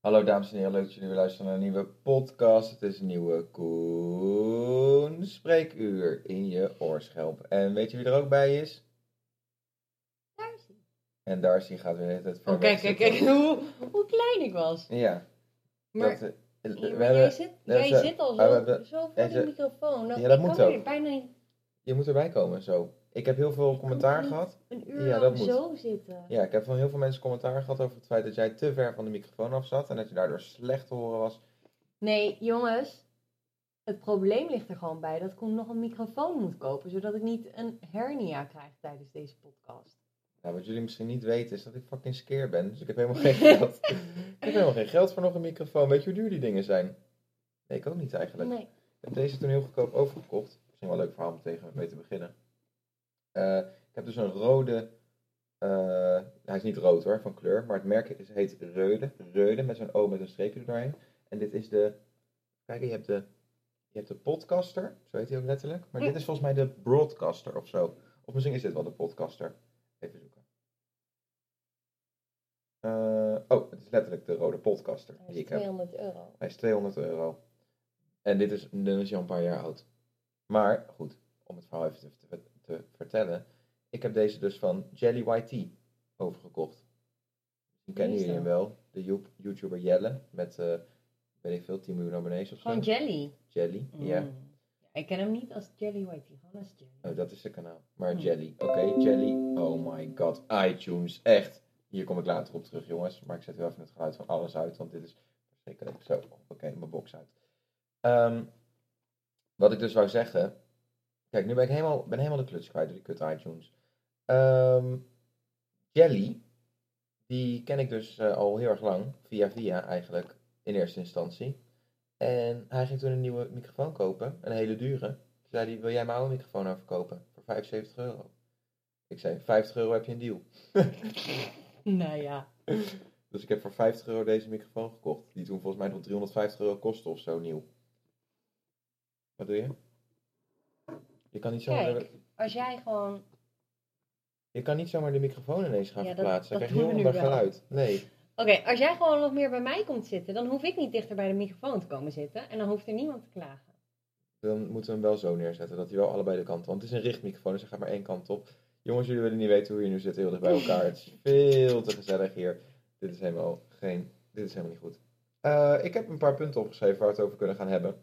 Hallo dames en heren, leuk dat jullie weer luisteren naar een nieuwe podcast. Het is een nieuwe Koen Spreekuur in je oorschelp. En weet je wie er ook bij is? Darcy. En Darcy gaat weer het Oh, kijk, kijk, kijk hoe, hoe klein ik was. Ja. Maar, dat, eh, we maar hebben- jij zit, dat jij is, eh, zit al zo, zo voor die microfoon. Dat, Ja, dat moet ook. bijna je moet erbij komen zo. Ik heb heel veel commentaar gehad. een uur Ja, dat lang moet. zo zitten. Ja, ik heb van heel veel mensen commentaar gehad over het feit dat jij te ver van de microfoon af zat. En dat je daardoor slecht te horen was. Nee, jongens. Het probleem ligt er gewoon bij dat Koen nog een microfoon moet kopen. Zodat ik niet een hernia krijg tijdens deze podcast. Nou, wat jullie misschien niet weten is dat ik fucking skeer ben. Dus ik heb helemaal geen geld. ik heb helemaal geen geld voor nog een microfoon. Weet je hoe duur die dingen zijn? Nee, ik ook niet eigenlijk. Nee. Ik heb deze toen heel goedkoop overgekocht. Misschien wel een leuk verhaal om tegen mee te beginnen. Eh, ik heb dus een rode. eh, hij is niet rood hoor, van kleur. Maar het merk is, heet Reude. Reude met zo'n O met een streepje doorheen. En dit is de. Kijk, je hebt de. Je hebt de podcaster, zo heet hij ook letterlijk. Maar dit is volgens mij de broadcaster of zo. Of misschien is dit wel de podcaster. Even zoeken. Eh, oh, het is letterlijk de rode podcaster die ik heb. 200 euro. Hij is 200 euro. En dit is, dan is al een paar jaar oud. Maar goed, om het verhaal even te, te- te vertellen. Ik heb deze dus van Jelly YT overgekocht. Misschien kennen jullie hem wel. De You- YouTuber Jelle. Met, eh weet ik veel, 10 miljoen abonnees of zo. Gewoon jelly. Jelly, ja. Mm. Ik ken hem niet als Jelly Whitey, gewoon als Jelly. Oh, dat is zijn kanaal. Maar Hmm. Jelly. Oké, Jelly. Oh my god. iTunes. Echt. Hier kom ik later op terug, jongens. Maar ik zet wel even het geluid van alles uit. Want dit is verschrikkelijk. Zo, oké, mijn box uit. Ehm, wat ik dus wou zeggen. Kijk, nu ben ik helemaal, ben helemaal de kluts kwijt door die kut iTunes. Ehm, Jelly. Die ken ik dus eh, al heel erg lang. Via via eigenlijk. In eerste instantie. En hij ging toen een nieuwe microfoon kopen. Een hele dure. Toen zei hij, wil jij mijn oude microfoon nou verkopen? Voor 75 euro. Ik zei, 50 euro heb je een deal. Nou ja. Dus ik heb voor 50 euro deze microfoon gekocht. Die toen volgens mij nog 350 euro kostte of zo nieuw. Wat doe je? Je kan niet zomaar, Kijk, als jij gewoon... je kan niet zomaar de microfoon ineens gaan Ja, dat- verplaatsen. Dan dat krijg je heel ander geluid. Nee. Oké, als jij gewoon nog meer bij mij komt zitten, dan hoef ik niet dichter bij de microfoon te komen zitten. En dan hoeft er niemand te klagen. Dan moeten we hem wel zo neerzetten. Dat hij wel allebei de kanten. Want het is een richtmicrofoon, dus hij gaat maar één kant op. Jongens, jullie willen niet weten hoe je nu zit heel dicht bij elkaar. Het is veel te gezellig hier. Dit is helemaal geen. Dit is helemaal niet goed. Eh, ik heb een paar punten opgeschreven waar we het over kunnen gaan hebben.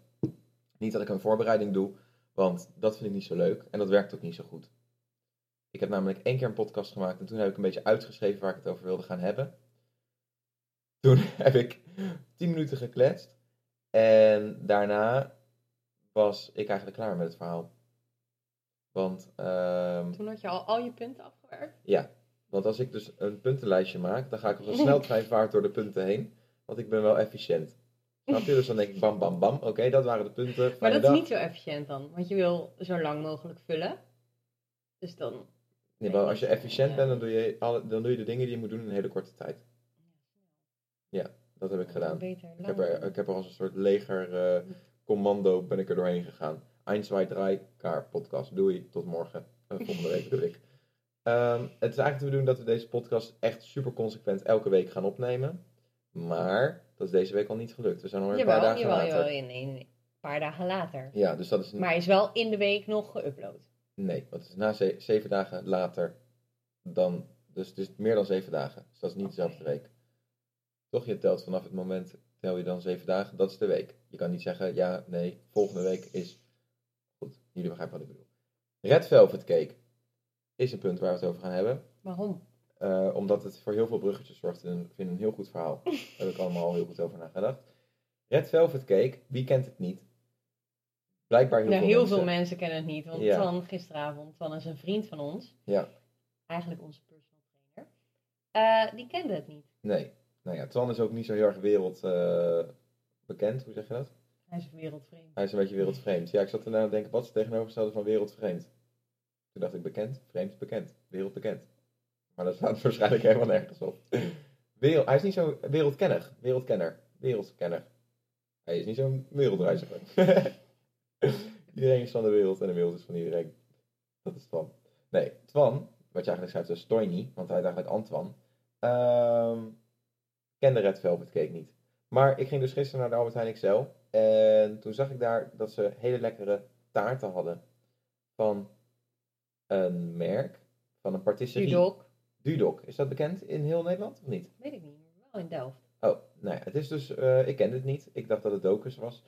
Niet dat ik een voorbereiding doe, want dat vind ik niet zo leuk. En dat werkt ook niet zo goed. Ik heb namelijk één keer een podcast gemaakt en toen heb ik een beetje uitgeschreven waar ik het over wilde gaan hebben. Toen heb ik 10 minuten gekletst. En daarna was ik eigenlijk klaar met het verhaal. Want, ehm, Toen had je al al je punten afgewerkt. ja, want als ik dus een puntenlijstje maak, dan ga ik op een sneltreinvaart door de punten heen. Want ik ben wel efficiënt. Je? Dus dan denk ik bam, bam, bam. Oké, dat waren de punten. Maar dat is niet zo efficiënt dan. Want je wil zo lang mogelijk vullen. Dus dan... Nee, als je efficiënt ja. bent, dan doe, je alle, dan doe je de dingen die je moet doen in een hele korte tijd. Dat heb ik gedaan. Beter Ik heb, er, ik heb er als een soort leger eh, commando ben ik er doorheen gegaan. 1, 2, 3, kaar, podcast. Doei, tot morgen. Eh, volgende week bedoel ik. Ehm, het is eigenlijk de bedoeling dat we deze podcast echt super consequent elke week gaan opnemen. Maar dat is deze week al niet gelukt. We zijn alweer een paar dagen jawel, later. jawel. Nee. Een paar dagen later. Ja, dus dat is... een- Maar is wel in de week nog geüpload. Nee, want het is na ze- zeven dagen later dan... Dus het is meer dan zeven dagen. Dus dat is niet dezelfde week. Toch, je telt vanaf het moment, tel je dan zeven dagen, dat is de week. Je kan niet zeggen, ja, nee, volgende week is... Goed, jullie begrijpen wat ik bedoel. Red Velvet Cake is een punt waar we het over gaan hebben. Waarom? Eh, omdat het voor heel veel bruggetjes zorgt. En ik vind een heel goed verhaal. Daar heb ik allemaal al heel goed over nagedacht. Red Velvet Cake, wie kent het niet? Blijkbaar heel nou, veel heel mensen. veel mensen kennen het niet. Want Ja. Twan gisteravond, Twan is een vriend van ons. Ja. Eigenlijk onze personal trainer. Eh, die kende het niet. Nee. Nou ja, Twan is ook niet zo heel erg wereld eh. Hoe zeg je dat? Hij is wereldvreemd. Hij is een beetje wereldvreemd. Ja, ik zat ernaar te denken, wat is het tegenovergestelde van wereldvreemd? Toen dacht ik bekend, vreemd, bekend. Wereldbekend. Maar dat staat waarschijnlijk helemaal nergens op. Hij is niet zo wereldkenner. Wereldkenner. Wereldkenner. Hij is niet zo'n wereldreiziger. iedereen is van de wereld en de wereld is van iedereen. Dat is Twan. Nee, Twan, wat je eigenlijk schrijft is Toini, want hij heet eigenlijk Antoine. ehm kende Red Velvet Cake niet. Maar ik ging dus gisteren naar de Albert Heijn XL. En toen zag ik daar dat ze hele lekkere taarten hadden. Van een merk, van een patisserie. Dudok. Is dat bekend in heel Nederland of niet? Weet ik niet, maar wel in Delft. Oh, nou ja, het is dus, eh, ik kende het niet. Ik dacht dat het Dokus was.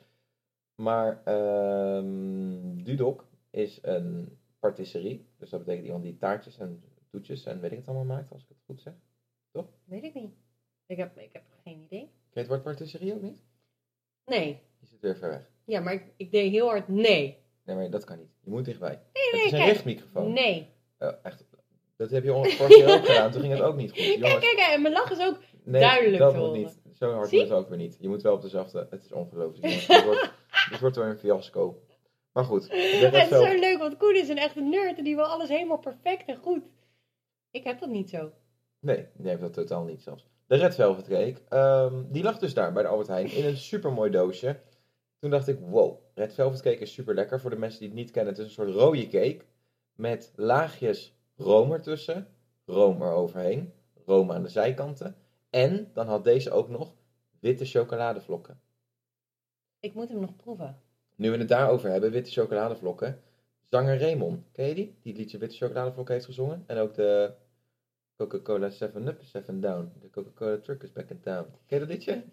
Maar ehm Dudok is een patisserie. Dus dat betekent iemand die taartjes en toetjes en weet ik het allemaal maakt, als ik het goed zeg. Weet ik niet. Ik heb, ik heb geen idee. Ken je het woord patisserie ook niet? Nee. Je zit weer ver weg. Ja, maar ik, ik deed heel hard nee. Nee, maar dat kan niet. Je moet dichtbij. Nee, het nee, is een kijk. richtmicrofoon. Nee. Oh, echt. Dat heb je keer ook gedaan. Toen ging het ook niet goed. Kijk, Jongens, kijk, kijk. En mijn lach is ook... nee, duidelijk dat moet niet. Zo hard wordt het ook weer niet. Je moet wel op de zachte. Het is ongelooflijk. dit, wordt, wordt weer een fiasco. Maar goed. Het is zo leuk, want Koen is een echte nerd en die wil alles helemaal perfect en goed. Ik heb dat niet zo. Nee, die heeft dat totaal niet zelfs. De Red Velvet Cake, ehm, die lag dus daar bij de Albert Heijn in een super mooi doosje. Toen dacht ik, wow, Red Velvet Cake is super lekker. Voor de mensen die het niet kennen, het is een soort rode cake met laagjes room ertussen, room eroverheen, room aan de zijkanten. En dan had deze ook nog witte chocoladevlokken. Ik moet hem nog proeven. Nu we het daarover hebben, witte chocoladevlokken. Zanger Raymond, ken je die? Die het liedje Witte chocoladevlokken heeft gezongen. En ook de Coca-Cola 7-Up, 7 Down. De Coca-Cola Truck is back in town. Ken je dat liedje?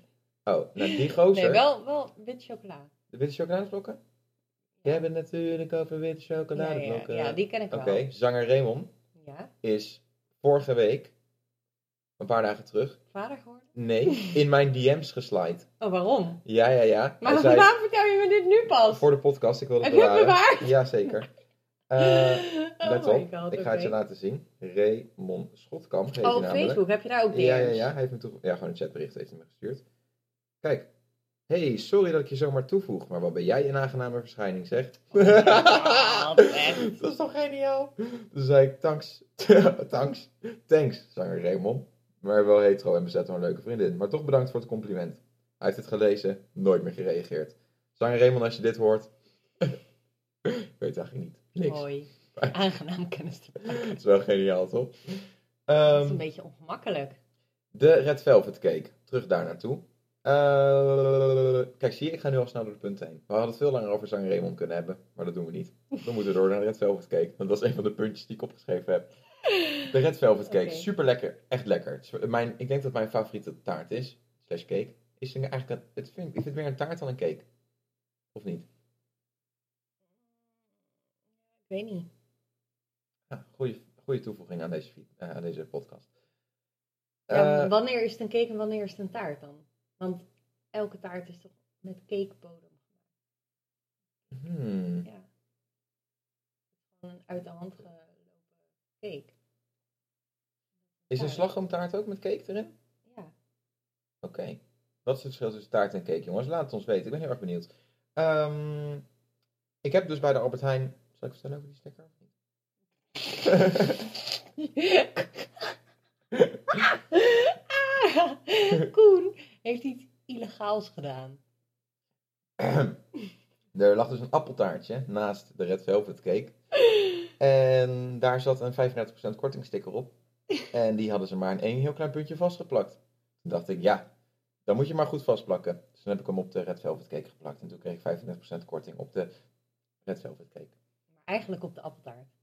Oh, nou die gozer. Nee, wel, wel wit chocola. De witte chocoladevlokken? Jij bent natuurlijk over witte Ja, ja, chocoladevlokken. ja, die ken ik Oké, wel. zanger Raymond Ja, is vorige week, een paar dagen terug, vader geworden? nee, in mijn DM's geslide. Oh, waarom? Ja, ja, ja. Maar Hij zei, waarom vertel je me dit nu pas? voor de podcast, ik wil het Heb je het bewaren. bewaard? Jazeker. Eh oh let op, god, ik ga het je laten zien. Raymond Schotkamp heet Oh, op. Facebook heb je daar ook DM's? Ja, ja, ja. Hij heeft me toe... Ja, gewoon een chatbericht heeft hij me gestuurd. Kijk. Hey, sorry dat ik je zomaar toevoeg, maar wat ben jij een aangename verschijning, zeg. Wat echt? dat is toch geniaal? Toen zei ik, thanks. thanks. Thanks, zanger Raymond. Maar wel hetero en bezet door een leuke vriendin. Maar toch bedankt voor het compliment. Hij heeft het gelezen, nooit meer gereageerd. Zanger Raymond, als je dit hoort... ik weet eigenlijk niet. Niks. Mooi. Aangenaam kennis te maken. Het is wel geniaal, toch? Dat is Ehm, een beetje ongemakkelijk. De Red Velvet Cake. Terug daar naartoe. Eh, kijk, zie je, ik ga nu al snel door de punten heen. We hadden het veel langer over zanger Raymond kunnen hebben, maar dat doen we niet. We moeten door naar de Red Velvet Cake. Want dat is een van de puntjes die ik opgeschreven heb. De Red Velvet Cake, Oké. super lekker. Echt lekker. Mijn, ik denk dat mijn favoriete taart is, slash cake, is eigenlijk, een, het vind, ik vind het meer een taart dan een cake. Of niet? Ik weet niet. Ja, goede, goede toevoeging aan deze, eh, aan deze podcast. Ja, Eh, wanneer is het een cake en wanneer is het een taart dan? Want elke taart is toch met cakebodem. hmm. Ja. Gewoon een uit de hand gelopen cake. Is een slagroomtaart ook met cake erin? Ja. Oké. Wat is het verschil tussen taart en cake, jongens? Laat het ons weten. Ik ben heel erg benieuwd. Ehm, ik heb dus bij de Albert Heijn... Zal ik vertellen over die sticker? of niet? Koen heeft iets illegaals gedaan. er lag dus een appeltaartje naast de Red Velvet Cake. En daar zat een 35% kortingsticker op. En die hadden ze maar in één heel klein puntje vastgeplakt. Toen dacht ik, ja, dan moet je maar goed vastplakken. Dus toen heb ik hem op de Red Velvet Cake geplakt. En toen kreeg ik 35% korting op de Red Velvet Cake. Maar eigenlijk op de appeltaart.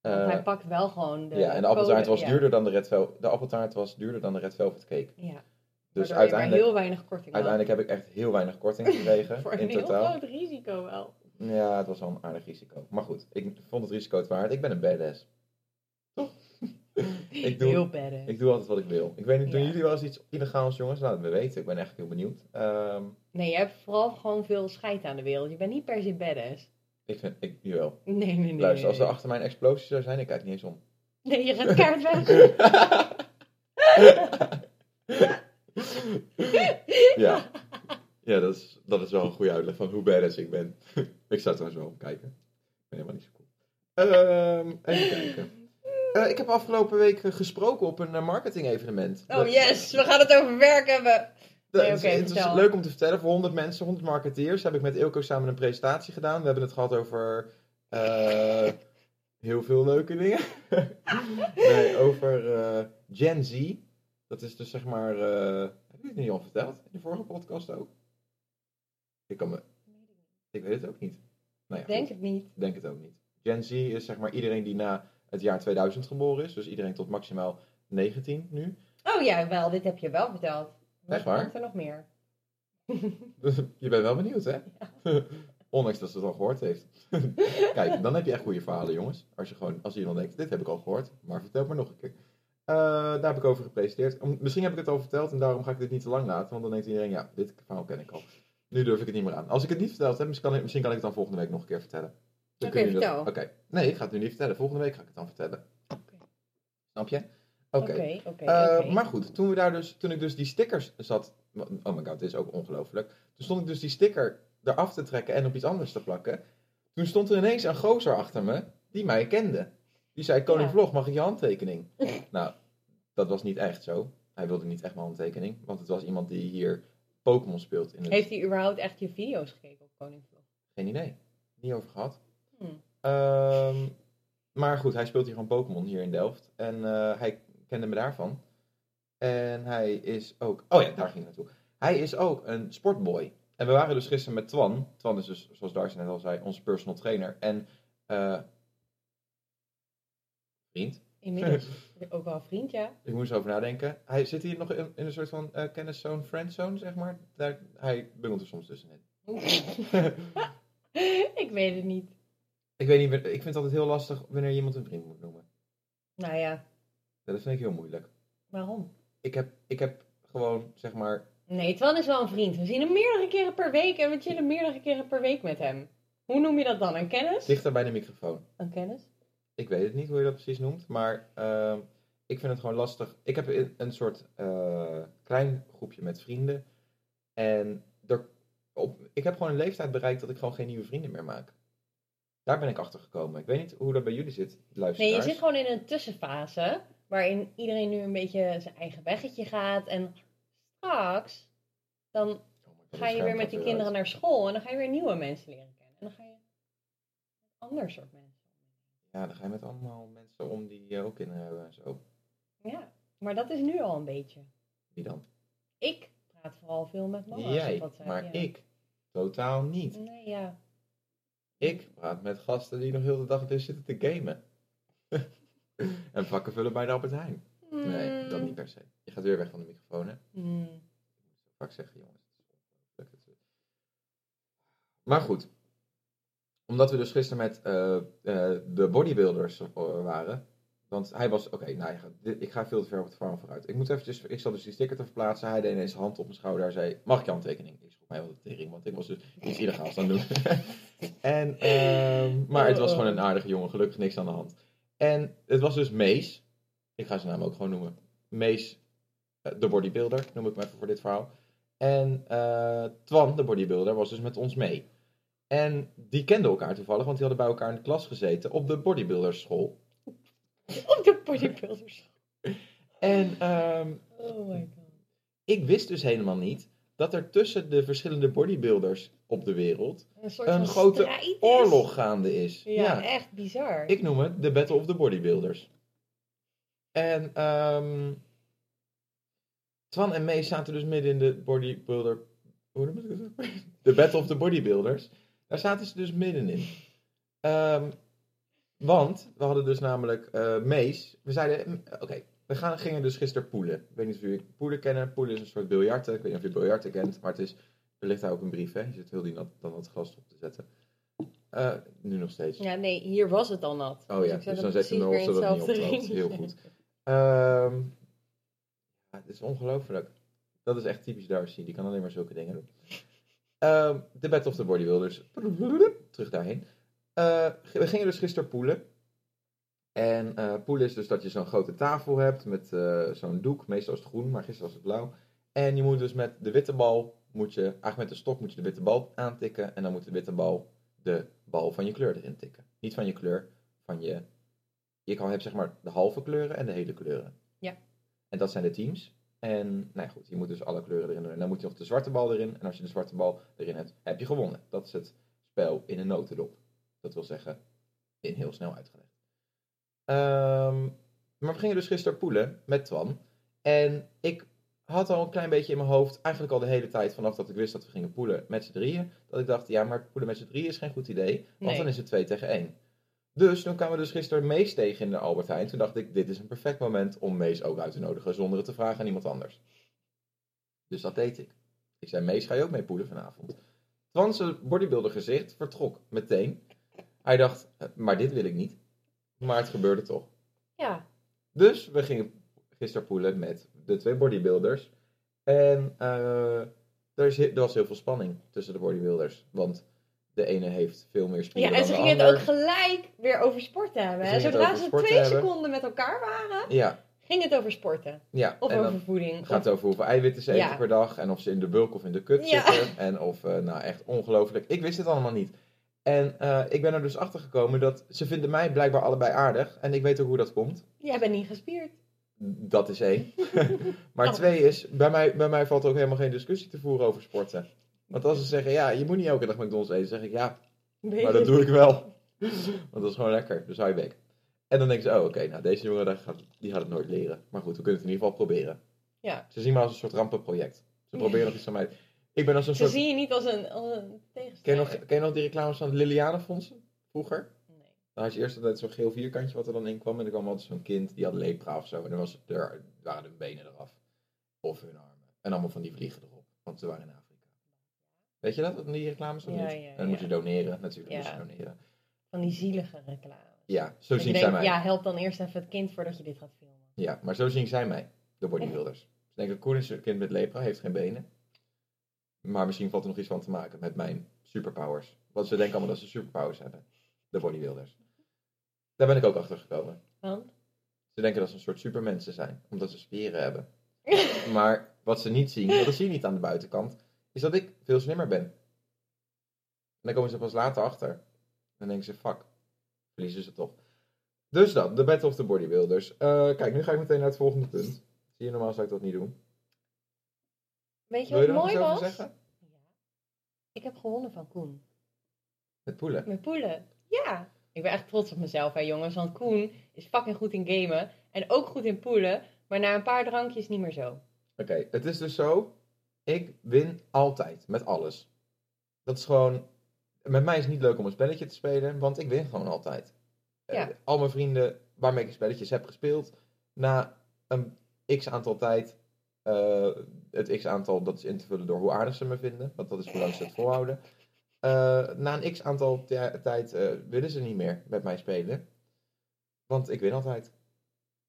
Want hij pakt wel gewoon de ja, en de appeltaart code- was ja. duurder dan de Red Velvet. De appeltaart was duurder dan de Red Velvet Cake. Ja. Dus uiteindelijk, heel weinig korting had. uiteindelijk heb ik echt heel weinig korting gekregen Voor een in heel totaal. groot risico wel. Ja, het was wel een aardig risico. Maar goed, ik vond het risico het waard. Ik ben een badass. Toch? ik, doe, Heel badass. ik doe altijd wat ik wil. Ik weet niet, doen Ja. jullie wel eens iets illegaals, jongens? Laat het me weten. Ik ben echt heel benieuwd. Ehm, Nee, je hebt vooral gewoon veel scheid aan de wereld. Je bent niet per se badass. ik vind, ik, jawel. Nee, nee, nee. Luister, nee, als er nee. achter mijn explosie zou zijn, ik kijk niet eens om. Nee, je gaat kaart weg. ja. Ja, dat is, dat is wel een goede uitleg van hoe badass ik ben. ik zou trouwens wel kijken. Ik ben helemaal niet zo cool. Ehm, even kijken. Eh, ik heb afgelopen week eh, gesproken op een marketing evenement. Oh yes, we gaan het over werk hebben. Nee, het is leuk om te vertellen. Voor 100 mensen, 100 marketeers, heb ik met Ilko samen een presentatie gedaan. We hebben het gehad over eh, heel veel leuke dingen. nee, over eh, Gen Z. Dat is dus zeg maar, eh, Heb je het niet al verteld? In de vorige podcast ook? Ik kan me... Ik weet het ook niet. Nou ja, Denk goed. het niet. Ik denk het ook niet. Gen Z is zeg maar iedereen die na het jaar 2000 geboren is. Dus iedereen tot maximaal 19 nu. Oh ja, wel, dit heb je wel verteld. Echt waar? komt er nog meer? Je bent wel benieuwd, hè? Ondanks dat ze het al gehoord heeft. Kijk, dan heb je echt goede verhalen, jongens. Als je gewoon, als je dan denkt, dit heb ik al gehoord, maar vertel het maar nog een keer. Eh, daar heb ik over gepresenteerd. Misschien heb ik het al verteld en daarom ga ik dit niet te lang laten. Want dan denkt iedereen, ja, dit verhaal ken ik al. Nu durf ik het niet meer aan. Als ik het niet verteld heb, misschien kan ik, misschien kan ik het dan volgende week nog een keer vertellen. Oké, vertel. Oké. Nee, ik ga het nu niet vertellen. Volgende week ga ik het dan vertellen. Snap je? Oké. Oké, oké, Eh, oké. Maar goed, toen, we daar dus, toen ik dus die stickers zat. Oh my god, dit is ook ongelooflijk. Toen stond ik dus die sticker eraf te trekken en op iets anders te plakken. Toen stond er ineens een gozer achter me die mij kende. Die zei: Koning. Vlog, mag ik je handtekening? nou, dat was niet echt zo. Hij wilde niet echt mijn handtekening, want het was iemand die hier Pokémon speelt. In het... Heeft hij überhaupt echt je video's gekeken op Koning Vlog? Geen idee. Niet over gehad. Hmm. Ehm, maar goed, hij speelt hier gewoon Pokémon hier in Delft. En eh, hij kende me daarvan. En hij is ook... Oh ja, daar ging ik naartoe. Hij is ook een sportboy. En we waren dus gisteren met Twan. Twan is dus, zoals Darcy net al zei, onze personal trainer. En... eh vriend. Inmiddels ook wel een vriend, ja. Ik moest over nadenken. Hij zit hier nog in, in een soort van eh kenniszone, friendzone, zeg maar. Daar, hij bungelt er soms tussenin. ik weet het niet. ik weet niet, ik vind het altijd heel lastig wanneer je iemand een vriend moet noemen. Nou ja, Ja, dat vind ik heel moeilijk. waarom? ik heb, ik heb gewoon, zeg maar... Nee, Twan is wel een vriend. We zien hem meerdere keren per week en we chillen meerdere keren per week met hem. Hoe noem je dat dan? Een kennis? Dichter bij de microfoon. Een kennis? Ik weet het niet hoe je dat precies noemt, maar ehm, ik vind het gewoon lastig. Ik heb een, soort eh, klein groepje met vrienden. En er, op, ik heb gewoon een leeftijd bereikt dat ik gewoon geen nieuwe vrienden meer maak. Daar ben ik achter gekomen. Ik weet niet hoe dat bij jullie zit, Nee, luisteraars. je zit gewoon in een tussenfase waarin iedereen nu een beetje zijn eigen weggetje gaat. En straks, dan Oh God, ga je weer met die weer kinderen uit. naar school en dan ga je weer nieuwe mensen leren kennen. En dan ga je een ander soort mensen. Ja, dan ga je met allemaal mensen om die eh, ook kinderen hebben en zo. Ja, maar dat is nu al een beetje. Wie dan? Ik praat vooral veel met mama's. Jij, of wat zij- maar ja. ik totaal niet. Nee, ja. Ik praat met gasten die nog heel de dag dus zitten te gamen. en vakken vullen bij de Albert Heijn. Nee, dat niet per se. Je gaat weer weg van de microfoon, hè? Hmm. Vaak zeggen, jongens. het is ongelooflijk. Maar goed. Omdat we dus gisteren met eh, eh, de bodybuilders eh, waren. Want hij was, oké, nou ja, dit- ik ga veel te ver op het verhaal vooruit. Ik moet eventjes, ik zat dus die sticker te verplaatsen. Hij deed ineens zijn hand op mijn schouder. Hij zei, mag ik je handtekening? Ik schrok mij wel de tering, want ik was dus iets illegaals aan het doen. en, ehm, maar het was gewoon een aardige jongen, gelukkig niks aan de hand. En het was dus Mees. Ik ga zijn naam ook gewoon noemen. Mees, de bodybuilder, noem ik hem even voor dit verhaal. En Twan, de bodybuilder, was dus met ons mee. En die kenden elkaar toevallig, want die hadden bij elkaar in de klas gezeten op de bodybuilderschool. Op de bodybuilders. En ehm, Oh my god. ik wist dus helemaal niet dat er tussen de verschillende bodybuilders op de wereld Een soort een grote oorlog gaande is. Ja, echt bizar. Ik noem het de Battle of the Bodybuilders. En ehm Twan en Mees zaten dus midden in de bodybuilder... Hoe noem ik het? De Battle of the Bodybuilders. Daar zaten ze dus middenin. Ehm want we hadden dus namelijk eh, Mees. We zeiden, mm, oké, we gaan, gingen dus gisteren poelen. Ik weet niet of jullie poelen kennen. Poelen is een soort biljarten. Ik weet niet of je biljarten kent, maar het is... Er ligt daar ook een brief, hè? Je zit heel die nat, dan dat glas op te zetten. Eh, nu nog steeds. Ja, nee, hier was het al nat. Oh ja, dus hem dan zet je hem in zodat het niet. Heel goed. Ja, het is ongelooflijk. Dat is echt typisch Darcy. Die kan alleen maar zulke dingen doen. Ehm de Battle of the Bodybuilders. Terug daarheen. Eh, we gingen dus gisteren poelen. En eh poelen is dus dat je zo'n grote tafel hebt met eh, zo'n doek. Meestal is het groen, maar gisteren was het blauw. En je moet dus met de witte bal, moet je, eigenlijk met de stok moet je de witte bal aantikken. En dan moet de witte bal de bal van je kleur erin tikken. Niet van je kleur, van je... Je kan hebben zeg maar de halve kleuren en de hele kleuren. Ja. En dat zijn de teams. En nou ja, goed, je moet dus alle kleuren erin doen. En dan moet je nog de zwarte bal erin. En als je de zwarte bal erin hebt, heb je gewonnen. Dat is het spel in een notendop. Dat wil zeggen, in heel snel uitgelegd. Ehm, maar we gingen dus gisteren poelen met Twan. En ik had al een klein beetje in mijn hoofd, eigenlijk al de hele tijd vanaf dat ik wist dat we gingen poelen met z'n drieën, dat ik dacht, ja, maar poelen met z'n drieën is geen goed idee, want Nee. dan is het twee tegen één. Dus toen kwamen we dus gisteren Mees tegen in de Albert Heijn. Toen dacht ik, dit is een perfect moment om Mees ook uit te nodigen, zonder het te vragen aan iemand anders. Dus dat deed ik. Ik zei, Mees, ga je ook mee poelen vanavond? Zijn bodybuilder gezicht vertrok meteen. Hij dacht, "Eh, maar dit wil ik niet. Maar het gebeurde toch. Ja, Dus we gingen gisteren poelen met de twee bodybuilders. En er, is, er was heel veel spanning tussen de bodybuilders. Want de ene heeft veel meer spieren ja en ze gingen het ook gelijk weer over sporten hebben. Ze Zodra ze twee hebben. seconden met elkaar waren, Ja, ging het over sporten. ja. Of en over voeding. gaat het over hoeveel eiwitten ze eten per dag. En of ze in de bulk of in de kut Ja. zitten. En of, eh, nou echt ongelooflijk. Ik wist het allemaal niet. En eh, ik ben er dus achter gekomen dat ze vinden mij blijkbaar allebei aardig. En ik weet ook hoe dat komt. Jij bent niet gespierd. Dat is één. maar Oh. twee is, bij mij, bij mij valt ook helemaal geen discussie te voeren over sporten. Want als ze zeggen, ja, je moet niet elke dag McDonald's eten, zeg ik, ja, maar dat doe ik wel. Want dat is gewoon lekker, dus hou je bek. En dan denken ze, oh oké, nou deze jongen gaat, die gaat het nooit leren. Maar goed, we kunnen het in ieder geval proberen. Ja. Ze zien me als een soort rampenproject. Ze proberen nog iets van mij. Ik ben als een Ze soort... zien je niet als een, als een Ken je, tegenstander. nog, ken je nog die reclames van Lilianefondsen? Vroeger? Nee. Dan had je eerst altijd zo'n geel vierkantje wat er dan in kwam. En er kwam altijd zo'n kind, die had lepra of zo. En dan was er, waren hun benen eraf. Of hun armen. En allemaal van die vliegen erop. Want ze waren in. Weet je dat, die reclames? of Ja, niet? ja, en dan moet je doneren. Natuurlijk moet je doneren. Van die zielige reclames. Ja, zo zien zij mij. ja, help dan eerst even het kind voordat je dit gaat filmen. Ja, maar zo zien zij mij. De bodybuilders. Ze denken, Koen is een kind met lepra, heeft geen benen. Maar misschien valt er nog iets van te maken met mijn superpowers. Want ze denken allemaal dat ze superpowers hebben. De bodybuilders. Daar ben ik ook achter gekomen. Want? Ze denken dat ze een soort supermensen zijn, omdat ze spieren hebben. Maar wat ze niet zien, dat zie je niet aan de buitenkant, is dat ik veel slimmer ben. En dan komen ze pas later achter. Dan denken ze, fuck, verliezen ze toch. Dus dat, de Battle of the Bodybuilders. Eh, kijk, nu ga ik meteen naar het volgende punt. Zie je, normaal zou ik dat niet doen. Weet je wat mooi iets was? zeggen? Ja. Ik heb gewonnen van Koen. Met poelen. Met poelen. Ja. Ik ben echt trots op mezelf, hè jongens. Want Koen is fucking goed in gamen. En ook goed in poelen. Maar na een paar drankjes niet meer zo. Oké, het is dus zo. Ik win altijd, met alles. Dat is gewoon... Met mij is het niet leuk om een spelletje te spelen, want ik win gewoon altijd. Eh, Ja. al mijn vrienden waarmee ik spelletjes heb gespeeld, na een x aantal tijd, eh, het x aantal dat is in te vullen door hoe aardig ze me vinden, want dat is hoe lang ze het volhouden. Eh, na een x aantal ti- tijd willen ze niet meer met mij spelen, want ik win altijd.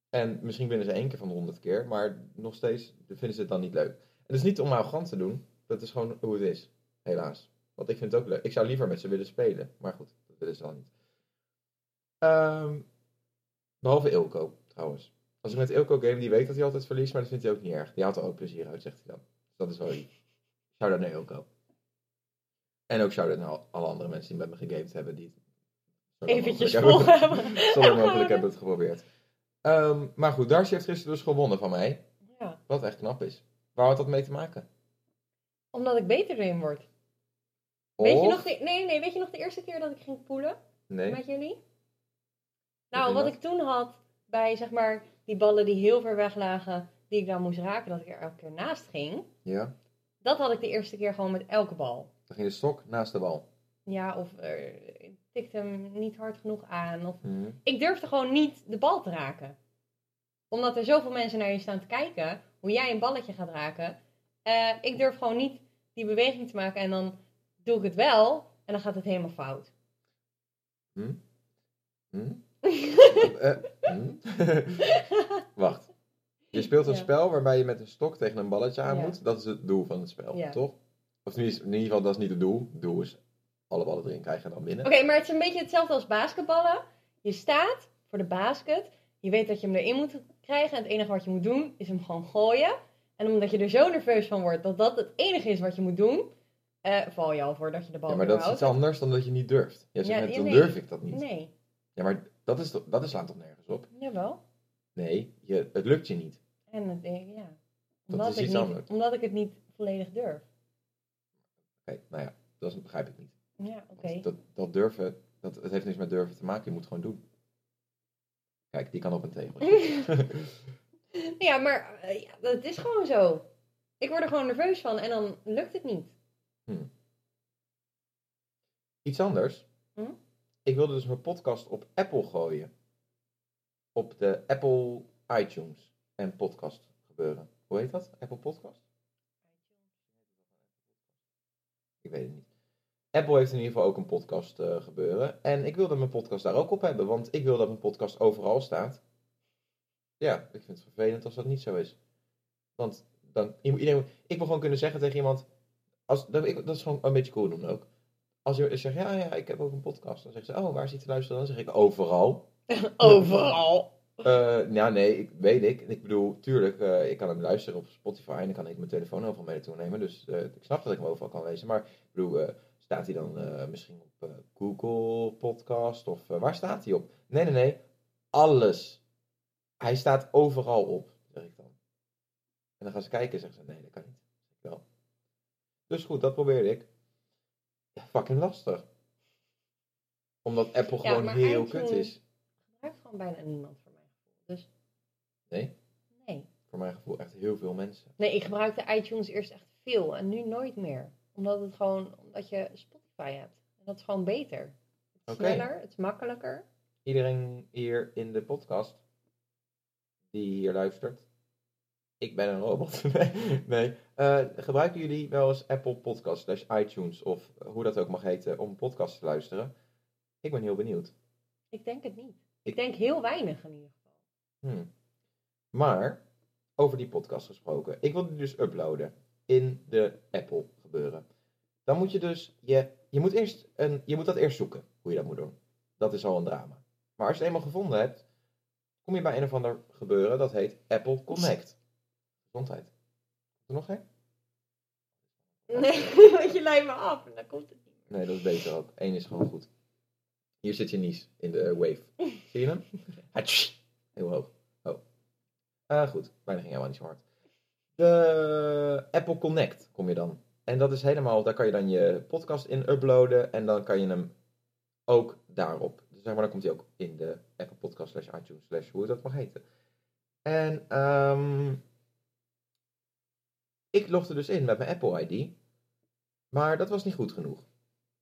En misschien winnen ze één keer van de honderd keer, maar nog steeds vinden ze het dan niet leuk. Het is niet om arrogant te doen, dat is gewoon hoe het is, helaas. Want ik vind het ook leuk. Ik zou liever met ze willen spelen, maar goed, dat willen ze dan niet. Ehm, behalve Ilko, trouwens. Als ik met Ilko game, die weet dat hij altijd verliest, maar dat vindt hij ook niet erg. Die haalt er ook plezier uit, zegt hij dan. Dus dat is wel lief. Shout-out naar Ilko. En ook shout-out naar al- alle andere mensen die met me gegamed hebben, die Eventjes vol hebben- hebben. zo lang mogelijk hebben het geprobeerd. Ehm, maar goed, Darcy heeft gisteren dus gewonnen van mij. Ja. Wat echt knap is. Waar had dat mee te maken? Omdat ik beter erin word. Weet je nog de, nee, nee, weet je nog de eerste keer dat ik ging poelen Nee. met jullie? Nou, wat ik toen had bij zeg maar die ballen die heel ver weg lagen, die ik dan moest raken, dat ik er elke keer naast ging. Ja. Dat had ik de eerste keer gewoon met elke bal. Dan ging de stok naast de bal. Ja, of ik tikte hem niet hard genoeg aan. Of... Mhm. Ik durfde gewoon niet de bal te raken. Omdat er zoveel mensen naar je staan te kijken, hoe jij een balletje gaat raken. Eh, ik durf gewoon niet die beweging te maken en dan doe ik het wel en dan gaat het helemaal fout. Hm? Hm? Eh, hm? Wacht. Je speelt een Ja. spel waarbij je met een stok tegen een balletje aan Ja. moet. Dat is het doel van het spel, Ja. toch? Of in ieder geval, dat is niet het doel. Het doel is alle ballen erin krijgen en dan winnen. Oké, maar het is een beetje hetzelfde als basketballen. Je staat voor de basket. Je weet dat je hem erin moet krijgen. En het enige wat je moet doen is hem gewoon gooien. En omdat je er zo nerveus van wordt dat dat het enige is wat je moet doen, eh, val je al voordat je de bal Ja, maar dat is iets anders dan dat je niet durft. Jij zegt Ja, net, ja, dan nee. durf ik dat niet. Nee, Ja, maar dat, is, toch- dat is slaat toch nergens op? jawel. Nee, je, het lukt je niet. En het, eh, ja. Dat Omdat, is ik iets niet, anders. omdat ik het niet volledig durf. Oké, nou ja, dat is- begrijp ik niet. Ja, oké. Want Dat, dat durven, dat, het heeft niks met durven te maken. Je moet gewoon doen. Kijk, die kan op een tegeltje. Ja, maar eh, ja, dat is gewoon zo. Ik word er gewoon nerveus van en dan lukt het niet. Iets anders. Hm? Ik wilde dus mijn podcast op Apple gooien. Op de Apple iTunes en podcast gebeuren. Hoe heet dat? Apple Podcast? Ik weet het niet. Apple heeft in ieder geval ook een podcast eh, gebeuren. En ik wilde mijn podcast daar ook op hebben, want ik wil dat mijn podcast overal staat. Ja, ik vind het vervelend als dat niet zo is. Want dan, iedereen, ik wil gewoon kunnen zeggen tegen iemand, als, dat, ik, dat is gewoon een beetje cool doen ook. Als je zegt, ja, ja, ik heb ook een podcast. Dan zeggen ze, oh, waar zit je te luisteren? Dan zeg ik, overal. Overal. Eh, ja, nee, ik weet ik. Ik bedoel, tuurlijk, eh, ik kan hem luisteren op Spotify en dan kan ik mijn telefoon overal mee naartoe nemen. Dus ik snap dat ik hem overal kan lezen. Maar ik bedoel, staat hij dan eh, misschien op eh, Google Podcast of waar staat hij op? Nee, nee, nee. Alles. Hij staat overal op, zeg ik dan. En dan gaan ze kijken en zeggen ze, nee, dat kan niet. Wel. Dus goed, dat probeerde ik. Ja, fucking lastig. Omdat Apple Ja, gewoon heel kut is. gebruikt gewoon bijna niemand voor mijn gevoel. Dus Nee, nee. voor mijn gevoel echt heel veel mensen. Nee, ik gebruikte iTunes eerst echt veel en nu nooit meer. Omdat het gewoon, omdat je Spotify hebt. En dat is gewoon beter. Het is sneller, het is makkelijker. iedereen hier in de podcast die hier luistert. Ik ben een robot. nee. nee. Eh, gebruiken jullie wel eens Apple Podcast slash iTunes of hoe dat ook mag heten om podcasts te luisteren? Ik ben heel benieuwd. Ik denk het niet. Ik- Ik denk heel weinig in ieder geval. Hmm. Maar, over die podcast gesproken. Ik wil die dus uploaden in de Apple gebeuren. Dan moet je dus, je, je, moet eerst een, je moet dat eerst zoeken, hoe je dat moet doen. Dat is al een drama. Maar als je het eenmaal gevonden hebt, kom je bij een of ander gebeuren, dat heet Apple Connect. Gezondheid. Is er nog geen? Nee, want je leidt me af en dan komt het niet. Nee, dat is beter ook. Eén is gewoon goed. Hier zit je nies in de wave. Zie je hem? Hatsch. Heel hoog. Oh. Ah, goed. Bijna ging helemaal niet zo hard. De Apple Connect kom je dan. En dat is helemaal, daar kan je dan je podcast in uploaden. En dan kan je hem ook daarop. Dus zeg maar, dan komt hij ook in de Apple Podcast slash iTunes slash hoe het dat mag heten. En ehm ik logde dus in met mijn Apple ID. Maar dat was niet goed genoeg.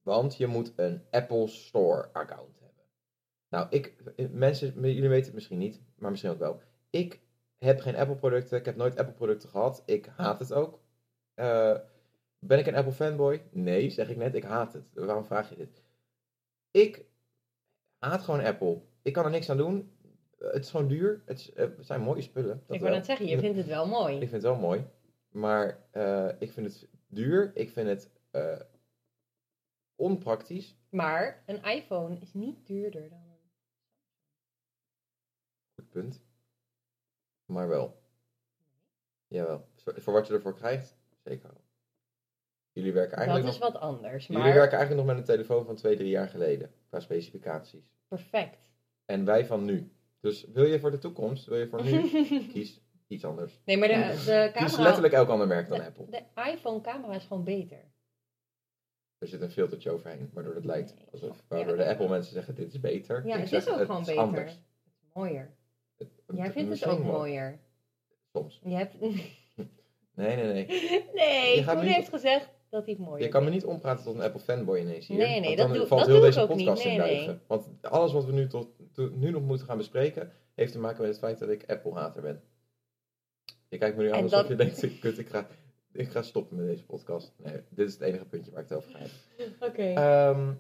Want je moet een Apple Store account hebben. Nou, ik, mensen, jullie weten het misschien niet, maar misschien ook wel. Ik heb geen Apple producten, ik heb nooit Apple producten gehad. Ik haat het ook. Eh, ben ik een Apple fanboy? Nee, zeg ik net, ik haat het. Waarom vraag je dit? Ik haat gewoon Apple. Ik kan er niks aan doen. Eh, Het is gewoon duur. Het, is- eh, het zijn mooie spullen. dat ik wil net zeggen, je vindt het wel mooi. Ik vind het wel mooi. Maar eh, ik vind het duur. Ik vind het onpraktisch. Maar een iPhone is niet duurder dan een... Goed punt. Maar wel. Jawel. Voor voor wat je ervoor krijgt, zeker wel. Jullie werken eigenlijk, Dat is nog, wat anders. jullie werken eigenlijk nog met een telefoon van twee, drie jaar geleden. Qua specificaties. perfect. En wij van nu. Dus wil je voor de toekomst, wil je voor nu, kies iets anders. nee, maar de, de Kies camera... letterlijk elk ander merk dan de, Apple. de iPhone camera is gewoon beter. Er zit een filtertje overheen, waardoor het lijkt alsof, Ja, waardoor de Apple mensen zeggen dit is beter. Ja, Ik het zeg, is ook gewoon beter. anders. Het is mooier. Het- Jij vindt het ook mooier. Soms. Je hebt... Nee, nee, nee. nee, Koen heeft gezegd dat hij het mooier Je kan me niet ompraten tot een Apple fanboy ineens hier. Nee, nee, dat dan doe- valt dat heel doe ik deze ook niet. podcast in Nee, nee. duigen. Want alles wat we nu, tot, to- nu nog moeten gaan bespreken, heeft te maken met het feit dat ik Apple-hater ben. Je kijkt me nu aan alsof dat- je denkt, ik- kut, ik ga, ik ga stoppen met deze podcast. Nee, dit is het enige puntje waar ik het over ga hebben. Oké. Ehm,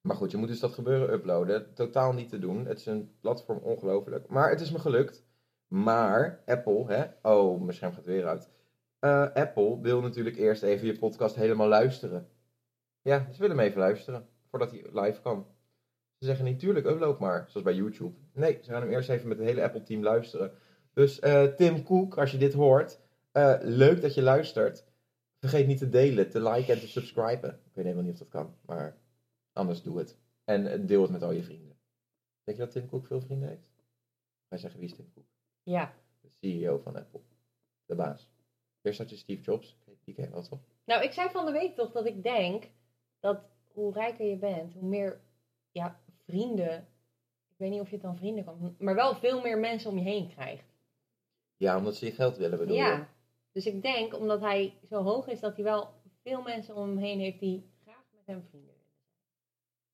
maar goed, je moet dus dat gebeuren uploaden. Totaal niet te doen. Het is een platform ongelooflijk. Maar het is me gelukt. Maar Apple, hè? Oh, mijn scherm gaat weer uit. Eh, Apple wil natuurlijk eerst even je podcast helemaal luisteren. Ja, ze willen hem even luisteren. Voordat hij live kan. Ze zeggen niet, tuurlijk, upload maar. Zoals bij YouTube. Nee, ze gaan hem eerst even met het hele Apple-team luisteren. Dus eh, Tim Cook, als je dit hoort. eh, leuk dat je luistert. Vergeet niet te delen, te liken en te subscriben. Ik weet helemaal niet of dat kan, maar anders doe het. En deel het met al je vrienden. Denk je dat Tim Cook veel vrienden heeft? Wij zeggen, wie is Tim Cook? Ja. De CEO van Apple. De baas. Eerst had je Steve Jobs. Die ken je wel toch? Nou, ik zei van de week toch dat ik denk dat hoe rijker je bent, hoe meer ja, vrienden. Ik weet niet of je het dan vrienden kan, maar wel veel meer mensen om je heen krijgt. Ja, omdat ze je geld willen, bedoel je? Ja. Dus ik denk, omdat hij zo hoog is, dat hij wel veel mensen om hem heen heeft die graag met hem vrienden willen.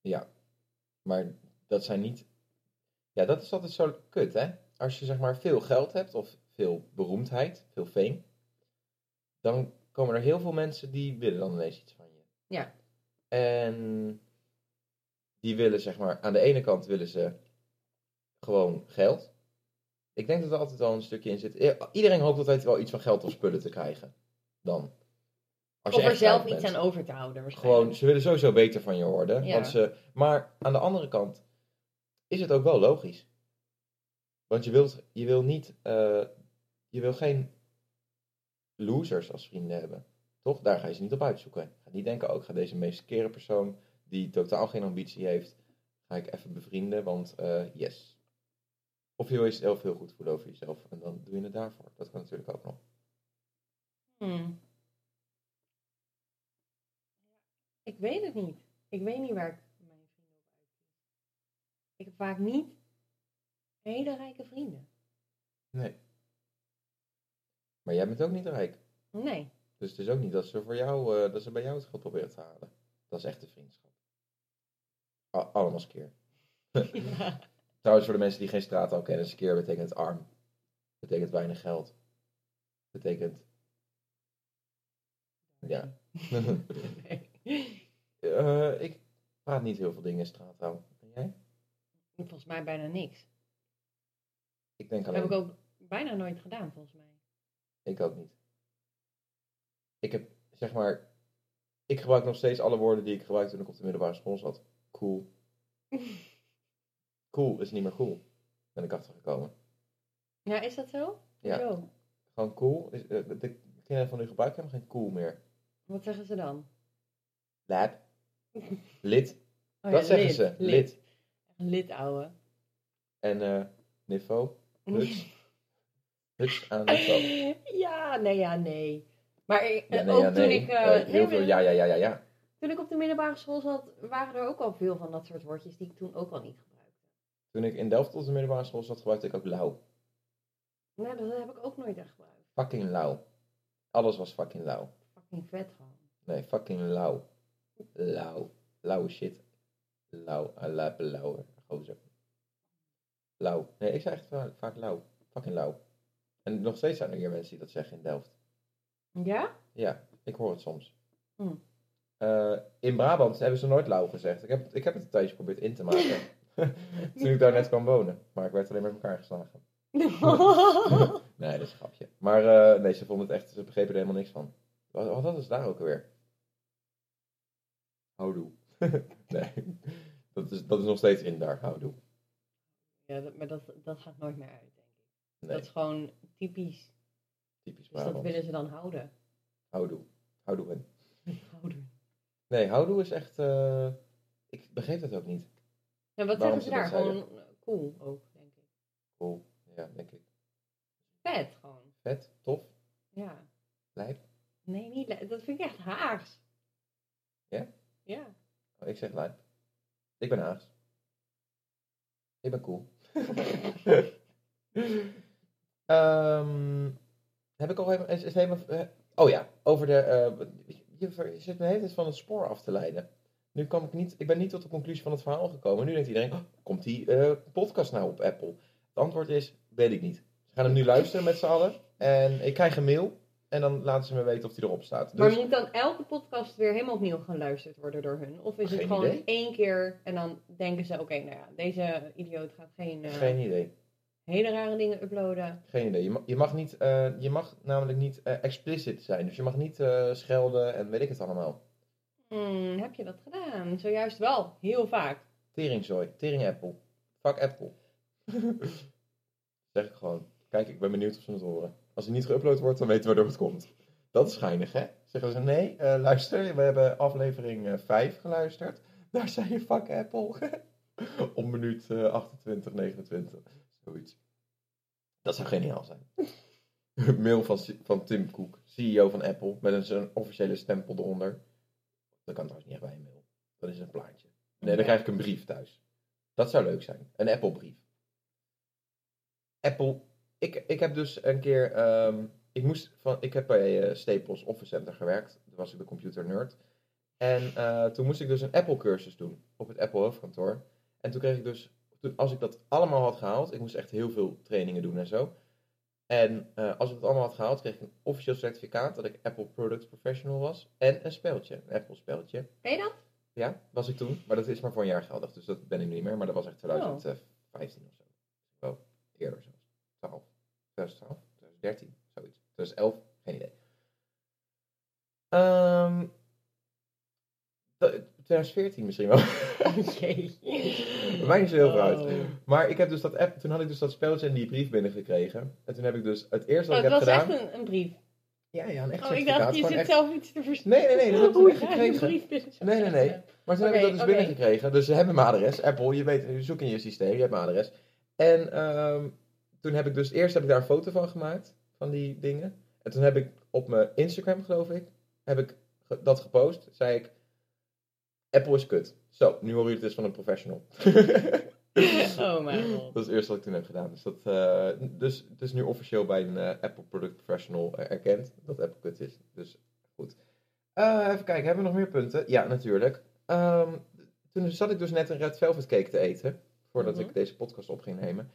Ja. Maar dat zijn niet... Ja, dat is altijd zo kut, hè? Als je zeg maar veel geld hebt, of veel beroemdheid, veel fame, dan komen er heel veel mensen die willen dan ineens iets van je. Ja. En die willen zeg maar, aan de ene kant willen ze gewoon geld. Ik denk dat er altijd wel een stukje in zit. Iedereen hoopt altijd wel iets van geld of spullen te krijgen. Dan. Als je Of er zelf iets bent. aan over te houden waarschijnlijk. Gewoon, ze willen sowieso beter van je worden. Ja. Want ze, maar aan de andere kant is het ook wel logisch. Want je wilt, je wil niet, eh, je wil geen losers als vrienden hebben. Toch? Daar ga je ze niet op uitzoeken. Ga niet denken, ook ga deze meest kere persoon die totaal geen ambitie heeft, ga ik even bevrienden, want eh, yes. Of je wil jezelf heel goed voelen over jezelf en dan doe je het daarvoor. Dat kan natuurlijk ook nog. Hmm. Ik weet het niet. Ik weet niet waar ik mijn vrienden op uitkies. Ik heb vaak niet hele rijke vrienden. Nee. Maar jij bent ook niet rijk. Nee. Dus het is ook niet dat ze, voor jou, eh, dat ze bij jou het geld proberen te halen. Dat is echte vriendschap. A- allemaal skeer. ja. Trouwens, voor de mensen die geen straattaal kennen, skeer betekent arm. Betekent weinig geld. Betekent... Ja. nee. Eh, ik praat niet heel veel dingen in straattaal. En jij? Volgens mij bijna niks. Ik denk Dat alleen... heb ik ook bijna nooit gedaan, volgens mij. Ik ook niet. Ik heb, zeg maar... Ik gebruik nog steeds alle woorden die ik gebruikte toen ik op de middelbare school zat. Cool. Cool is niet meer cool. Ben ik achtergekomen. Ja, is dat zo? Ja. Gewoon cool. Is, eh, de kinderen van nu gebruiken helemaal geen cool meer. Wat zeggen ze dan? Lab. Lid. Oh dat ja, zeggen lid, ze. Lid. Lid. Lid, ouwe. En eh. Huts. Huts aan niveau. ja, nee, ja, nee. Maar Ja, nee, ook ja, toen ik... Eh, eh, heel nee, veel ja, ja, ja, ja, ja. Toen ik op de middelbare school zat, waren er ook al veel van dat soort woordjes die ik toen ook al niet gebruikte. Toen ik in Delft op de middelbare school zat, gebruikte ik ook lauw. Nee, dat heb ik ook nooit echt gebruikt. Fucking lauw. Alles was fucking lauw. Fucking vet gewoon. Nee, fucking lauw. Lauw. Lauwe shit. Lauw. Ah, lauwe. Gozer. Lauw. Nee, ik zei echt va- vaak lauw. Fucking lauw. En nog steeds zijn er hier mensen die dat zeggen in Delft. Ja? Ja, ik hoor het soms. Hm. Eh, in Brabant hebben ze nooit lauw gezegd. Ik heb, ik heb het een tijdje geprobeerd in te maken. Toen ik daar net kwam wonen. Maar ik werd alleen met elkaar geslagen. Nee, dat is een grapje. Maar eh, nee, ze vonden het echt, ze begrepen er helemaal niks van. Wat, wat was het daar ook alweer? Houdoe. nee, dat is, dat is nog steeds in daar, houdoe. ja, dat, maar dat, dat gaat nooit meer uit. Nee, Dat is gewoon typisch. typisch Dus dat willen ze dan houden. Houdoe. Houdoe in. Houden. Nee, houdoe is echt, eh, ik begreep dat ook niet. Ja, wat Waarom zeggen ze daar? Gewoon eh, cool ook, denk ik. Cool, ja, denk ik. Vet gewoon. Vet, tof, Ja. lijp. Nee, niet le- Dat vind ik echt Haags. Ja? Ja. Oh, ik zeg lijp. Ik ben Haags. Ik ben cool. Ehm, heb ik al even... Is, is helemaal eh, oh ja, over de... eh, je, ver- je zit me hele tijd van het spoor af te leiden. Nu kwam ik niet... Ik ben niet tot de conclusie van het verhaal gekomen. Nu denkt iedereen, oh, komt die eh, podcast nou op Apple? Het antwoord is, weet ik niet. Ze gaan hem nu luisteren met z'n allen. En ik krijg een mail. En dan laten ze me weten of die erop staat. Maar Dus moet dan elke podcast weer helemaal opnieuw geluisterd worden door hun? Of is het gewoon idee. één keer en dan denken ze, oké, nou ja, deze idioot gaat geen, eh, geen idee. Hele rare dingen uploaden. Geen idee. Je mag, je mag, niet, eh, je mag namelijk niet eh, explicit zijn. Dus je mag niet eh, schelden en weet ik het allemaal. Hmm, heb je dat gedaan? Zojuist wel, heel vaak. Teringzooi. Tering Apple. Fuck Apple. zeg ik gewoon. Kijk, ik ben benieuwd of ze het horen. Als hij niet geüpload wordt, dan weten we waardoor het komt. Dat is geinig, hè? Zeggen ze, nee, luister, we hebben aflevering eh 5 geluisterd. Daar zei je fuck Apple. Om minuut eh 28, 29. Dat zou geniaal zijn. Mail van, van Tim Cook, CEO van Apple, met een officiële stempel eronder. Dat kan trouwens niet echt bij een mail. Dat is een plaatje. Nee, dan krijg ik een brief thuis. Dat zou leuk zijn. Een Apple brief. Apple ik, ik heb dus een keer, ehm, ik moest van, ik heb bij eh, Staples Office Center gewerkt. Toen was ik de computer nerd. En eh, toen moest ik dus een Apple cursus doen op het Apple hoofdkantoor. En toen kreeg ik dus, toen, als ik dat allemaal had gehaald, ik moest echt heel veel trainingen doen en zo. En eh, als ik dat allemaal had gehaald, kreeg ik een officieel certificaat dat ik Apple Product Professional was. En een speltje, een Apple speltje. Ken je dat? Ja, was ik toen. Maar dat is maar voor een jaar geldig, dus dat ben ik nu niet meer. Maar dat was echt 2015 of zo. Wel eerder zelfs. 12. 2012, 2013, zoiets. 2011, geen idee. Ehm, dat- 2014 misschien wel. Jee. Mij niet zo heel veel uit. Oh. Maar ik heb dus dat app, toen had ik dus dat spelletje en die brief binnengekregen. En toen heb ik dus het eerste Oh, wat het ik was heb gedaan. echt een, een brief. Ja, ja, een echt Oh, ik dacht, je zit echt- zelf iets te verstaan. Nee, nee, nee, dat heb ik echt een gekregen. brief binnen Nee, nee, nee. Maar toen heb ik dat dus binnengekregen. Dus ze hebben mijn adres. Apple, je weet, je zoekt in je systeem, je hebt mijn adres. En ehm, toen heb ik dus, eerst heb ik daar een foto van gemaakt, van die dingen. En toen heb ik op mijn Instagram, geloof ik, heb ik dat gepost. Zei ik, Apple is kut. Zo, nu hoor je het dus van een professional. Oh mijn god. Dat is het eerste wat ik toen heb gedaan. Dus, dat, eh, dus het is nu officieel bij een eh, Apple Product Professional eh, erkend dat Apple kut is. Dus goed. Even kijken, hebben we nog meer punten? Ja, natuurlijk. Ehm, toen zat ik dus net een Red Velvet cake te eten. Voordat Mhm. ik deze podcast op ging nemen.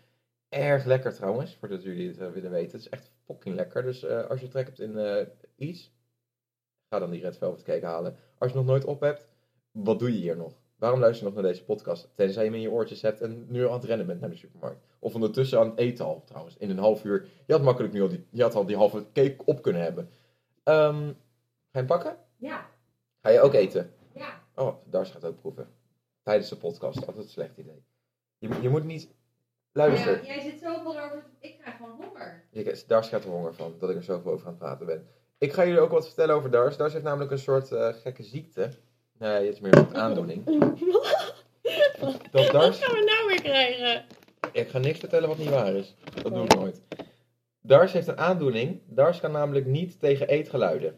Erg lekker trouwens, voordat jullie het willen weten. Het is echt fucking lekker. Dus als je trek hebt in iets, ga dan die Red Velvet cake halen. Als je nog nooit op hebt, wat doe je hier nog? Waarom luister je nog naar deze podcast? Tenzij je hem in je oortjes hebt en nu aan het rennen bent naar de supermarkt. Of ondertussen aan het eten al, trouwens. In een half uur. Je had makkelijk nu al die, je had al die halve cake op kunnen hebben. Ehm, ga je hem pakken? Ja, Ga je ook eten? ja. Oh, Dars gaat ook proeven. Tijdens de podcast. Altijd een slecht idee. Je, moet- je moet niet... Luister. Ja, jij zit zoveel over. Ik krijg gewoon honger. Je, Dars gaat er honger van, dat ik er zoveel over aan het praten ben. Ik ga jullie ook wat vertellen over Dars. Dars heeft namelijk een soort eh, gekke ziekte. Nee, het is meer een aandoening. Dat Wat Dars... gaan we nou weer krijgen? Ik ga niks vertellen wat niet waar is. Dat doe ik nooit. Dars heeft een aandoening. Dars kan namelijk niet tegen eetgeluiden.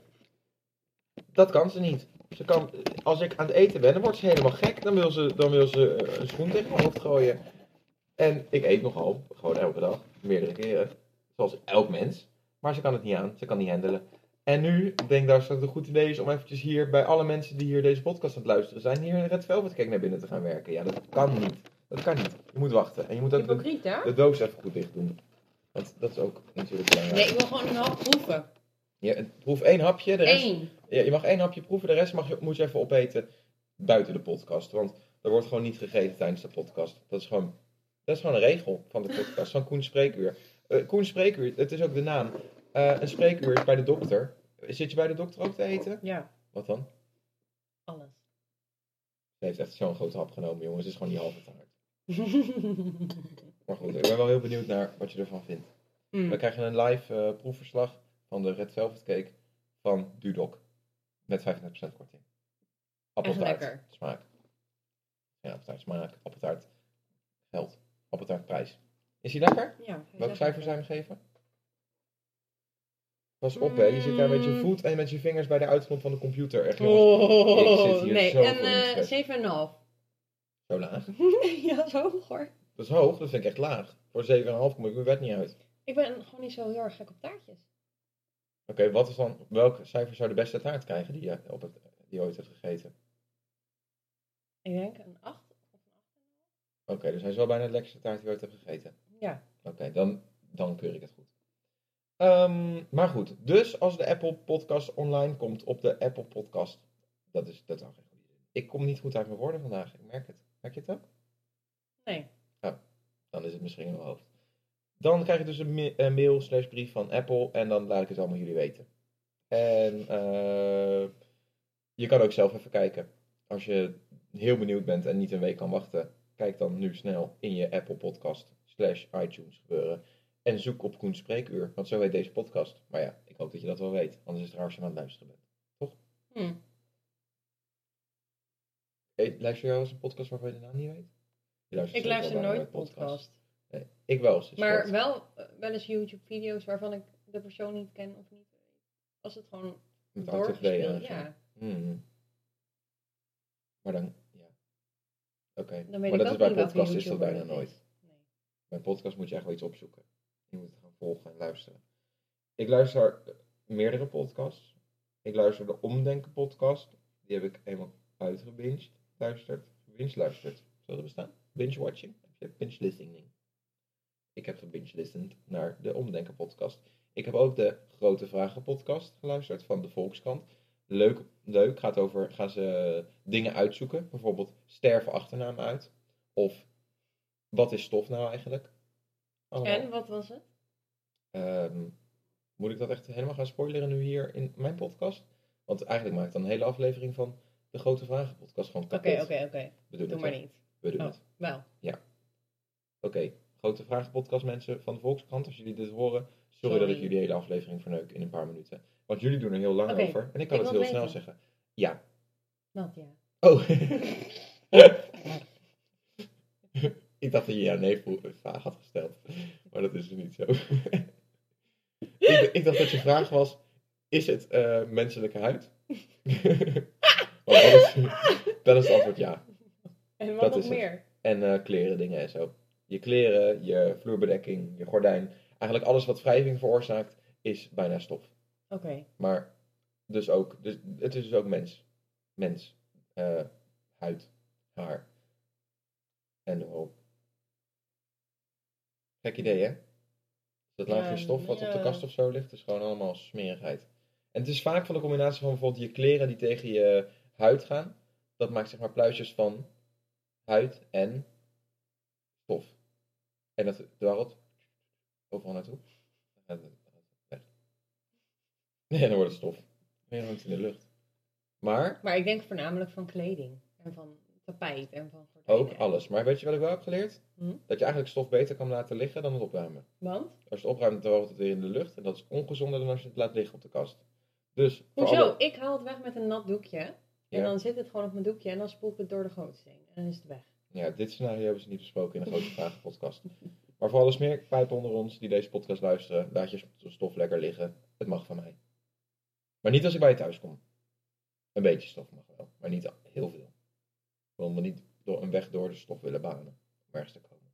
Dat kan ze niet. Ze kan, als ik aan het eten ben, dan wordt ze helemaal gek. Dan wil ze, dan wil ze eh, een schoen tegen mijn hoofd gooien. En ik eet nogal, gewoon elke dag, meerdere keren. Zoals elk mens. Maar ze kan het niet aan, ze kan niet handelen. En nu denkt Dars dat het een goed idee is om eventjes hier bij alle mensen die hier deze podcast aan het luisteren zijn, hier een Red Velvet Cake naar binnen te gaan werken. Ja, dat kan niet. Dat kan niet. Je moet wachten. En je moet ook de, Hypocriet, hè? de doos even goed dicht doen. Want dat is ook natuurlijk belangrijk. Nee, ik wil gewoon een hap proeven. Je, proef één hapje, de rest, Eén. ja, je mag één hapje proeven, de rest mag je, moet je even opeten buiten de podcast. Want er wordt gewoon niet gegeten tijdens de podcast. Dat is gewoon, dat is gewoon een regel van de podcast, van Koen Spreekuur. Eh Koen Spreekuur, het is ook de naam. Eh, een spreekuur is bij de dokter. Zit je bij de dokter ook te eten? Ja, Wat dan? alles. Ze heeft echt zo'n grote hap genomen, jongens. Het is gewoon die halve taart. Maar goed, ik ben wel heel benieuwd naar wat je ervan vindt. Mm. We krijgen een live eh, proefverslag van de Red Velvet Cake van Dudok. Met 35% korting. Appeltaart. Smaak. Ja, appeltaart smaak. Appeltaart geld. Appeltaart prijs. Is die lekker? Ja, Welk cijfer je hem geven? Pas op hè, je zit daar met je voet en met je vingers bij de uitknop van de computer. Echt jongens, Ik Oh, zit hier nee, zo in het eh, vet. 7,5. zo laag. ja, zo hoog hoor. Dat is hoog, dat vind ik echt laag. Voor 7,5 kom ik mijn bed niet uit. Ik ben gewoon niet zo heel erg gek op taartjes. Oké, wat is dan, welk cijfer zou de beste taart krijgen die je, op het, die je ooit hebt gegeten? Ik denk een 8 of een 8. Oké, dus hij is wel bijna de lekkerste taart die je ooit hebt gegeten. Ja. Oké, dan, dan keur ik het goed. Ehm, maar goed, dus als de Apple Podcast online komt op de Apple Podcast, dat is dat is ook. Ik kom niet goed uit mijn woorden vandaag, ik merk het. Merk je het ook? Nee. Dan is het misschien in mijn hoofd. Dan krijg je dus een mail slash brief van Apple en dan laat ik het allemaal jullie weten. En eh, je kan ook zelf even kijken. Als je heel benieuwd bent en niet een week kan wachten, kijk dan nu snel in je Apple Podcast slash iTunes gebeuren. En zoek op Koen Spreekuur, want zo heet deze podcast. Maar ja, ik hoop dat je dat wel weet, anders is het raar als je aan het luisteren bent. Hm. Hey, luister jij wel eens een podcast waarvan je de naam niet weet? Je luistert Ik luister nooit podcast. Nee, ik wel. sinds Maar wel, eh, wel eens YouTube-video's waarvan ik de persoon niet ken of niet weet. Als het gewoon Met doorgespeeld ja. Hmm. Maar dan, ja. Oké. Weet Maar dat is bij podcast is dat bijna nooit. Nee. Bij podcast moet je echt wel iets opzoeken. Het gewoon volgen en luisteren. Ik luister meerdere podcasts. Ik luister de Omdenken podcast. Die heb ik eenmaal uitgebinged. Luisterd. Binge luisterd. Zou dat bestaan? Binge watching? Heb je binge listening? Ik heb gebinge listened naar de Omdenken podcast. Ik heb ook de Grote Vragen podcast geluisterd van de Volkskrant. Leuk, leuk. Gaat over, gaan ze dingen uitzoeken. Bijvoorbeeld sterven achternamen uit. Of wat is stof nou eigenlijk? Allemaal. En wat was het? Ehm, moet ik dat echt helemaal gaan spoileren nu hier in mijn podcast? Want eigenlijk maak ik dan een hele aflevering van de Grote Vragen podcast gewoon Oké, kapot. oké, oké. We doen Doe het maar niet. We doen Oh, het. wel. Oké, Grote Vragen podcast mensen van de Volkskrant. Als jullie dit horen, sorry, dat ik jullie hele aflevering verneuk in een paar minuten. Want jullie doen er heel lang Oké, over. En ik kan ik het heel snel zeggen. Ja. Wat ja. Oh. Ik dacht dat je ja nee vraag had gesteld. Maar dat is dus niet zo. ik, ik dacht dat je vraag was, is het eh, menselijke huid? Dan, is, dan is het antwoord ja. En wat Dat nog het. meer? En eh, kleren, dingen en zo. Je kleren, je vloerbedekking, je gordijn. Eigenlijk alles wat wrijving veroorzaakt, is bijna stof. Oké. Maar dus ook, dus, het is dus ook mens. Mens. Eh, huid. Haar. En de hoop. Gek idee, hè? Dat laagje Ja, stof wat op de kast of zo ligt, is gewoon allemaal smerigheid. En het is vaak van de combinatie van bijvoorbeeld je kleren die tegen je huid gaan. Dat maakt zeg maar pluisjes van huid en stof. En dat dwarrelt overal naartoe. Nee, dan wordt het stof. Dan hangt het in de lucht. Maar Maar ik denk voornamelijk van kleding. En van tapijt en van ook gordijnen. alles. Maar weet je wat ik wel heb geleerd? Hm? Dat je eigenlijk stof beter kan laten liggen dan het opruimen. Want? Als je het opruimt, dan wordt het weer in de lucht. En dat is ongezonder dan als je het laat liggen op de kast. Dus Hoezo? alle- Ik haal het weg met een nat doekje. En Ja. dan zit het gewoon op mijn doekje en dan spoel ik het door de gootsteen. En dan is het weg. Ja, dit scenario hebben ze niet besproken in de Grote Vragen podcast. Maar voor alle smeerpijpen onder ons die deze podcast luisteren, laat je stof lekker liggen. Het mag van mij. Maar niet als ik bij je thuis kom. Een beetje stof mag wel, maar niet heel veel. Wil me niet door een weg door de stof willen banen om ergens te komen.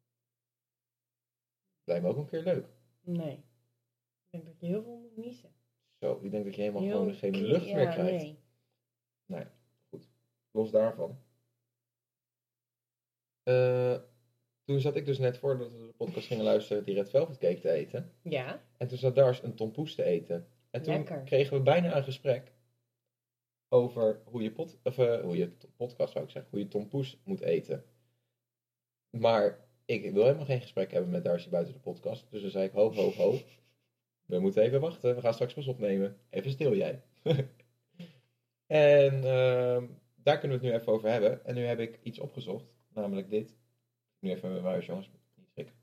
Lijkt me ook een keer leuk. Nee. Ik denk dat je heel veel moet niezen. Zo, ik denk dat je helemaal Heel gewoon geen lucht ja, meer krijgt. Nee. Los daarvan. Eh, toen zat ik dus net voordat we de podcast gingen luisteren die Red Velvet cake te eten. Ja. En toen zat Dars een tompoes te eten. En toen Lekker. kregen we bijna een gesprek over hoe je, pot, of, eh, hoe je podcast zou ik zeggen, hoe je tompoes moet eten. Maar ik wil helemaal geen gesprek hebben met Darcy buiten de podcast. Dus dan zei ik, ho, ho, ho. We moeten even wachten, we gaan straks pas opnemen. Even stil jij. en ehm, daar kunnen we het nu even over hebben. En nu heb ik iets opgezocht, namelijk dit. Nu even mijn muis, jongens. Niet schrikken.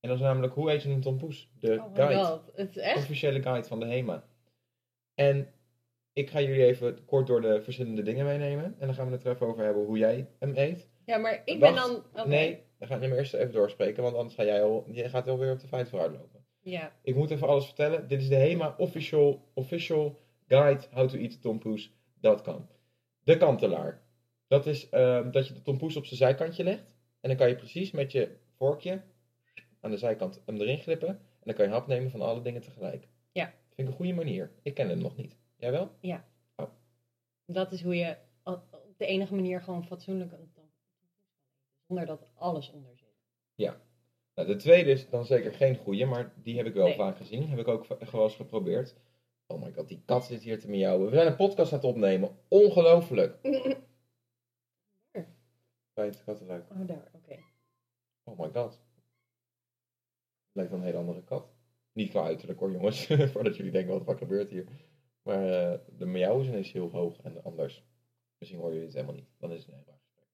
En dat is namelijk, hoe eet je een tompoes? De Oh guide god. Het is echt... officiële guide van de HEMA. En ik ga jullie even kort door de verschillende dingen meenemen. En dan gaan we het er even over hebben hoe jij hem eet. Ja, maar ik ben dan... Nee, dan ga ik hem eerst even doorspreken, want anders ga jij al, je gaat alweer op de feit vooruit lopen. Ja. Ik moet even alles vertellen. Dit is de HEMA official, official guide how to eat tompoes.com. De kantelaar. Dat is ehm, dat je de tompoes op zijn zijkantje legt. En dan kan je precies met je vorkje aan de zijkant hem erin glippen. En dan kan je hap nemen van alle dingen tegelijk. Ja. Vind ik een goede manier. Ik ken hem nog niet. Jij wel? Dat is hoe je op de enige manier gewoon fatsoenlijk een. Zonder dat alles onder zit. Nou, de tweede is dan zeker geen goede, maar die heb ik wel Nee. vaak gezien. Heb ik ook gewoon eens geprobeerd. Oh my god, die kat zit hier te miauwen. We zijn een podcast aan het opnemen. Ongelooflijk. Bij het kattenluik. Oh, daar. Oké. Oh my god. Lijkt wel een hele andere kat. Niet qua uiterlijk hoor jongens. Voordat jullie denken wat, wat gebeurt hier. Maar eh, de miauw is ineens heel hoog en anders. Misschien horen jullie het helemaal niet. Dan is het een heel raar gesprek.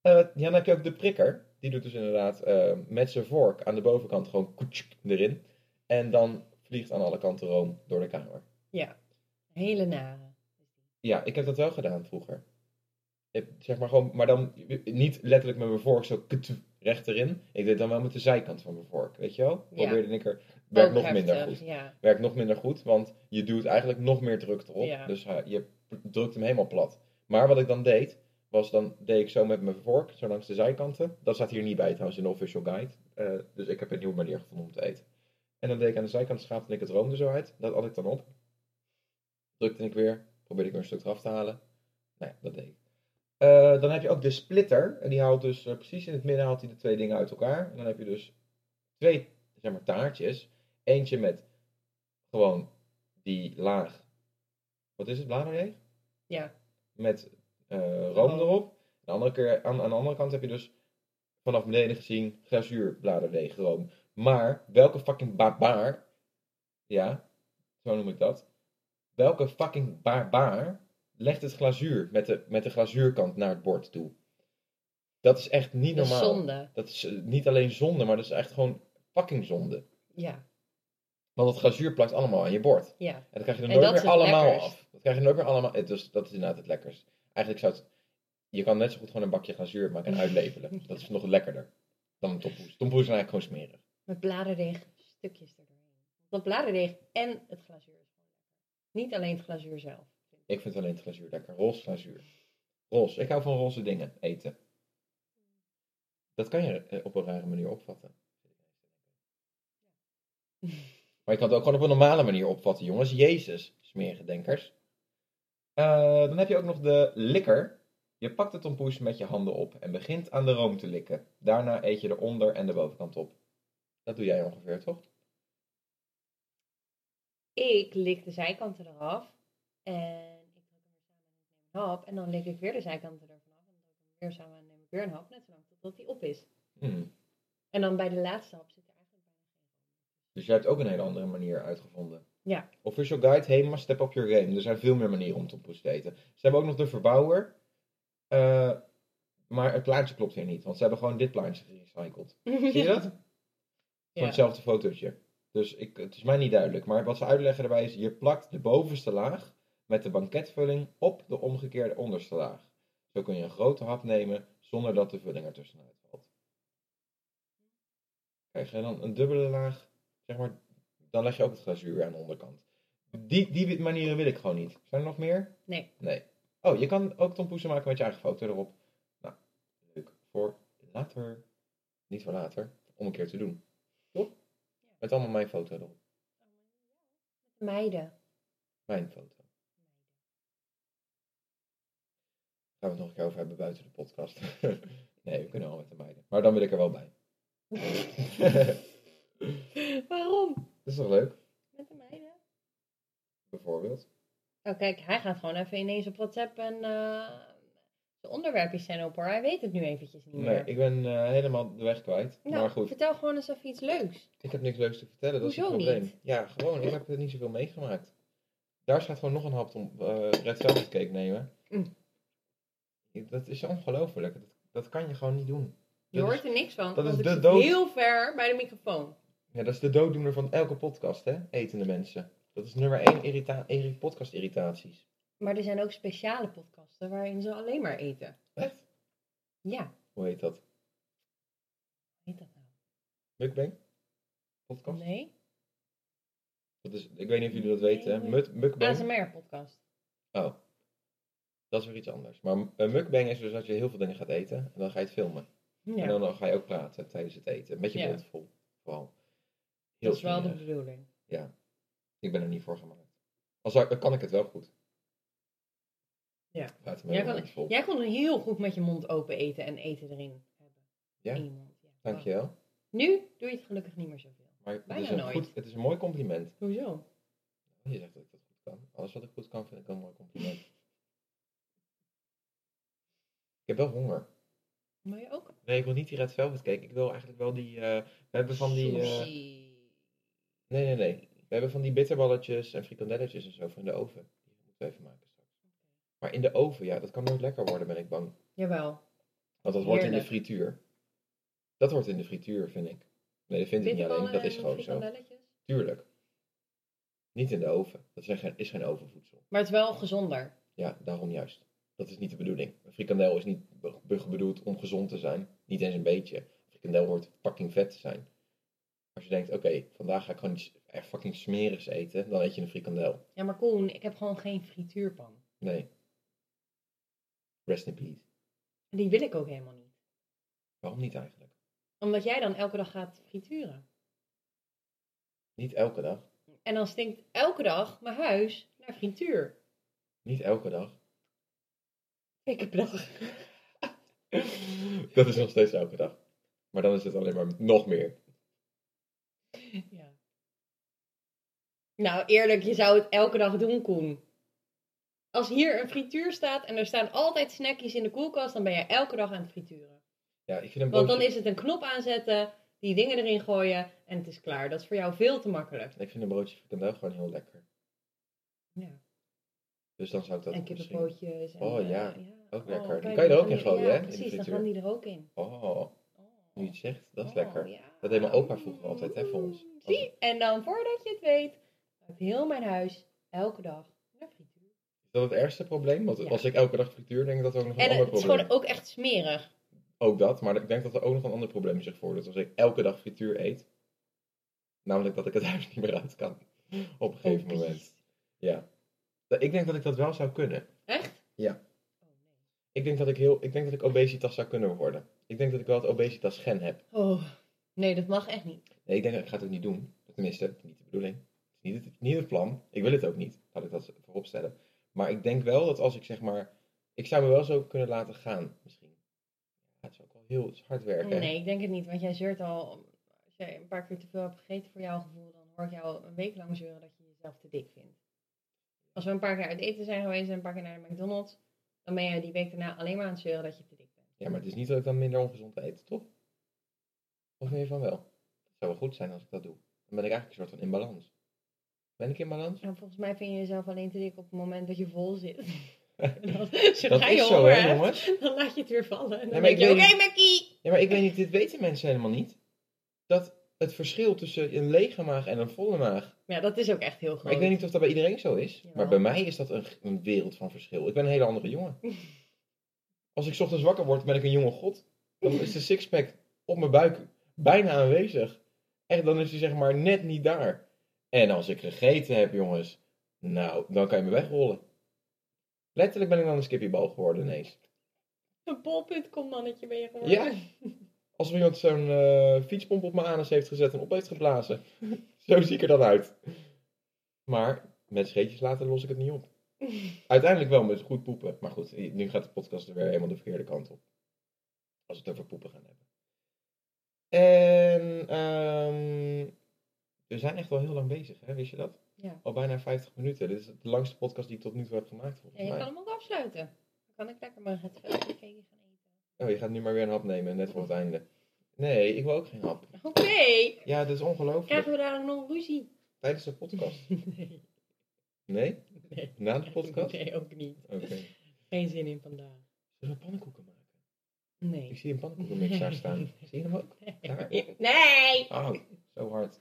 Eh, ja, dan heb je ook de prikker. Die doet dus inderdaad eh, met zijn vork aan de bovenkant gewoon koetsk erin. En dan vliegt aan alle kanten room door de kamer. Ja. Hele nare. Ja, ik heb dat wel gedaan vroeger. Ik, zeg maar gewoon, maar dan niet letterlijk met mijn vork zo kutu, recht erin. Ik deed dan wel met de zijkant van mijn vork, weet je wel? Ja. Probeerde ik er, werkt nog minder goed. Ja. Werkt nog minder goed, want je doet eigenlijk nog meer druk erop. Ja. Dus eh, je drukt hem helemaal plat. Maar wat ik dan deed, was dan deed ik zo met mijn vork, zo langs de zijkanten. Dat staat hier niet bij trouwens in de official guide. Eh, dus ik heb een nieuwe manier gevonden om te eten. En dan deed ik aan de zijkant schaafde ik het room er zo uit. Dat had ik dan op. Drukte ik weer. Probeerde ik weer een stuk eraf te halen. Nou ja, dat deed ik. Eh, dan heb je ook de splitter. En die haalt dus eh, precies in het midden haalt hij de twee dingen uit elkaar. En dan heb je dus twee zeg maar, taartjes. Eentje met gewoon die laag. Wat is het? Bladerdeeg? Ja. Met eh, room erop. Aan de, andere keer, aan, aan de andere kant heb je dus vanaf beneden gezien glazuur bladerdeeg room. Maar welke fucking barbaar, ja, zo noem ik dat. Welke fucking barbaar legt het glazuur met de, met de glazuurkant naar het bord toe? Dat is echt niet Dat is normaal. zonde. Dat is eh, niet alleen zonde, maar dat is echt gewoon fucking zonde. Ja. Want het glazuur plakt allemaal aan je bord. Ja. En dan krijg je er nooit dat meer allemaal af. Dat krijg je nooit meer allemaal. Dus dat is inderdaad het lekkers. Eigenlijk zou het. Je kan net zo goed gewoon een bakje glazuur maken en uitlepelen. Dat is nog lekkerder dan een tompoes. Tompoes zijn eigenlijk gewoon smerig. Met bladerdeeg stukjes erdoorheen. Want dat bladerdeeg en het glazuur is gewoon lekker. Niet alleen het glazuur zelf. Ik vind alleen het glazuur lekker. Roze glazuur. Roze. Ik hou van roze dingen eten. Dat kan je eh, op een rare manier opvatten. Maar je kan het ook gewoon op een normale manier opvatten, jongens. Jezus, smerige denkers. Eh, dan heb je ook nog de likker. Je pakt de tompoes met je handen op en begint aan de room te likken. Daarna eet je de onder- en de bovenkant op. Dat doe jij ongeveer, toch? Ik lik de zijkanten eraf. En ik druk hem weer samen en ik neem een hap. En dan lik ik weer de zijkanten ervan af. En dan ik hem weer samen en neem ik weer een hap. Net zolang totdat hij op is. Hmm. En dan bij de laatste hap zit er eigenlijk bijna geen. Dus jij hebt ook een hele andere manier uitgevonden. Ja. Official guide, hey, maar step up your game. Er zijn veel meer manieren om te eten. Ze hebben ook nog de verbouwer. Eh, maar het plaatje klopt hier niet. Want ze hebben gewoon dit plaatje gerecycled. Zie je dat? Ja. hetzelfde fotootje. Dus ik, het is mij niet duidelijk. Maar wat ze uitleggen erbij is, je plakt de bovenste laag met de banketvulling op de omgekeerde onderste laag. Zo kun je een grote hap nemen zonder dat de vulling ertussenuit valt. Krijg je dan een dubbele laag, zeg maar, dan leg je ook het glazuur aan de onderkant. Die, die manieren wil ik gewoon niet. Zijn er nog meer? Nee. Nee. Oh, je kan ook tompoesen maken met je eigen foto erop. Nou, leuk. Voor later. Niet voor later. Om een keer te doen. Toch? Met allemaal mijn foto erop. Meiden. Mijn foto. Gaan we het nog een keer over hebben buiten de podcast. nee, we kunnen wel met de meiden. Maar dan wil ik er wel bij. Waarom? Dat is toch leuk? Met de meiden? Bijvoorbeeld. Oh, kijk, hij gaat gewoon even ineens op WhatsApp en eh de onderwerpjes zijn op hoor. Hij weet het nu eventjes niet Nee, meer. ik ben eh, helemaal de weg kwijt. nou, maar goed, vertel gewoon eens even iets leuks. ik heb niks leuks te vertellen. Dat is Hoezo het probleem. niet? Ja, gewoon. Ik heb er niet zoveel meegemaakt. Daar gaat gewoon nog een hap om eh Red Velvet cake nemen. Mm. Dat is ongelooflijk. Dat, dat kan je gewoon niet doen. Je Dat is- hoort er niks van, dat is de dood. heel ver bij de microfoon. Ja, dat is de dooddoener van elke podcast, hè? Etende mensen. Dat is nummer één irrita irri- podcast irritaties. Maar er zijn ook speciale podcasten waarin ze alleen maar eten. Echt? Ja, Hoe heet dat? hoe heet dat nou? Mukbang? Podcast? Nee? Dat is, ik weet niet of jullie dat weten. hè? Nee. Mut, mukbang? ASMR-podcast. Oh. Dat is weer iets anders. Maar een mukbang is dus dat je heel veel dingen gaat eten. En dan ga je het filmen. En dan, dan ga je ook praten tijdens het eten. Met je Ja. mond vol. Vooral. Heel dat is wel de bedoeling. Ja. Ik ben er niet voor gemaakt. Als dan kan ik het wel goed. Ja. Jij kan, jij kon heel goed met je mond open eten en eten erin hebben. Ja? In je mond. Ja. Dankjewel. Nu doe je het gelukkig niet meer zoveel. Maar het Bijna is, een nooit. goed, het is een mooi compliment. Hoezo? Je zegt dat ik dat goed kan. Alles wat ik goed kan, vind ik een mooi compliment. Ik heb wel honger. Maar je ook? Nee, ik wil niet die Red Velvet cake. Ik wil eigenlijk wel die... eh, we hebben van die... Sushi. nee, nee, nee. We hebben van die bitterballetjes en frikandelletjes en zo van de oven. Die moeten we even maken straks. Maar in de oven, ja, dat kan nooit lekker worden, ben ik bang. Jawel. Want dat wordt in de frituur. Dat wordt in de frituur, vind ik. Nee, dat vind ik niet alleen. Dat is gewoon zo. Tuurlijk. Niet in de oven. Dat is geen, is geen ovenvoedsel. Maar het is wel gezonder. Ja, daarom juist. Dat is niet de bedoeling. Een frikandel is niet be- be- bedoeld om gezond te zijn. Niet eens een beetje. Een frikandel hoort fucking vet te zijn. Als je denkt, oké, vandaag ga ik gewoon iets echt fucking smerigs eten, dan eet je een frikandel. Ja, maar Koen, ik heb gewoon geen frituurpan. Nee. Rest in peace. Die wil ik ook helemaal niet. Waarom niet eigenlijk? Omdat jij dan elke dag gaat frituren. Niet elke dag. En dan stinkt elke dag mijn huis naar frituur. Niet elke dag. Ik heb dag. Dat is nog steeds elke dag. Maar dan is het alleen maar nog meer. Ja. Nou, eerlijk, je zou het elke dag doen, Koen. Als hier een frituur staat en er staan altijd snackjes in de koelkast, dan ben je elke dag aan het frituren. Ja, ik vind een Want broodje, dan is het een knop aanzetten, die dingen erin gooien en het is klaar. Dat is voor jou veel te makkelijk. ik vind een broodje frikandel gewoon heel lekker. Ja. Dus dan zou ik dat En kippenpootjes. En, Oh, eh, ja. Ook lekker. kijk, Die kan je er ook in gooien, hè, in de Precies, dan gaan die er ook in. Oh, Oh. nu je het zegt, dat is Oh, lekker. ja. Dat deed mijn opa vroeger altijd, hè, voor ons. Zie, en dan voordat je het weet, uit heel mijn huis, elke dag, naar frituur. Is dat het ergste probleem? Want als ik elke dag frituur, denk ik dat ook nog een En ander het is probleem gewoon ook echt smerig. Ook dat, maar ik denk dat er ook nog een ander probleem zich voordoet. Als ik elke dag frituur eet, namelijk dat ik het huis niet meer uit kan. Op een gegeven moment. Ja. Ik denk dat ik dat wel zou kunnen. Echt? Ja. Oh. Ik denk dat ik, heel, ik denk dat ik obesitas zou kunnen worden. Ik denk dat ik wel het obesitas gen heb. Oh, nee, dat mag echt niet. Nee, ik denk dat ik ga het ook niet doen. Tenminste, niet de bedoeling. Het is niet het, niet het plan. Ik wil het ook niet. Laat ik dat voorop stellen. Maar ik denk wel dat als ik zeg maar... Ik zou me wel zo kunnen laten gaan, misschien. Ja, het is ook wel heel hard werken. Nee, ik denk het niet, want jij zeurt al, als jij een paar keer te veel hebt gegeten voor jouw gevoel, dan hoor ik jou een week lang zeuren dat je jezelf te dik vindt. Als we een paar keer uit eten zijn geweest en een paar keer naar de McDonald's, dan ben je die week daarna alleen maar aan het zeuren dat je te dik bent. Ja, maar het is niet dat ik dan minder ongezond eet, toch? Of vind je van wel? Het zou wel goed zijn als ik dat doe. Dan ben ik eigenlijk een soort van in balans. Ben ik in balans? En volgens mij vind je jezelf alleen te dik op het moment dat je vol zit. Dan, Dat is zo, hè, jongens? dan laat je het weer vallen. En dan denk ik je, oké Mackie! Ja, maar ik weet niet, dit weten mensen helemaal niet. Dat het verschil tussen een lege maag en een volle maag. Ja, dat is ook echt heel groot. Maar ik weet niet of dat bij iedereen zo is. Maar bij mij is dat een, een wereld van verschil. Ik ben een hele andere jongen. Als ik 's ochtends wakker word, ben ik een jonge god. Dan is de sixpack op mijn buik bijna aanwezig. Echt, dan is hij zeg maar net niet daar. En als ik gegeten heb, jongens, nou, dan kan je me wegrollen. Letterlijk ben ik dan een skippiebal geworden ineens. Een bol.com mannetje ben je geworden. Ja. Alsof iemand zo'n eh, fietspomp op mijn anus heeft gezet en op heeft geblazen. Zo zie ik er dan uit. Maar met scheetjes later los ik het niet op. Uiteindelijk wel met goed poepen. Maar goed, nu gaat de podcast er weer helemaal de verkeerde kant op. Als we het over poepen gaan hebben. En ehm, we zijn echt wel heel lang bezig, hè? wist je dat? Ja. Al bijna 50 minuten. Dit is de langste podcast die ik tot nu toe heb gemaakt, Ja, volgens je mij. kan hem ook afsluiten. Dan kan ik lekker maar het gaan eten. Oh, je gaat nu maar weer een hap nemen, net voor het einde. Nee, ik wil ook geen hap. Oké. Ja, dat is ongelooflijk. Krijgen we dadelijk nog ruzie? Tijdens de podcast. Nee. Nee? Nee. Na de podcast? Nee, ook niet. Oké. Geen zin in vandaag. Zullen we pannenkoeken maken? Nee. Ik zie een pannenkoekenmix daar staan. Zie je hem ook? Daar. Nee! Oh, zo hard.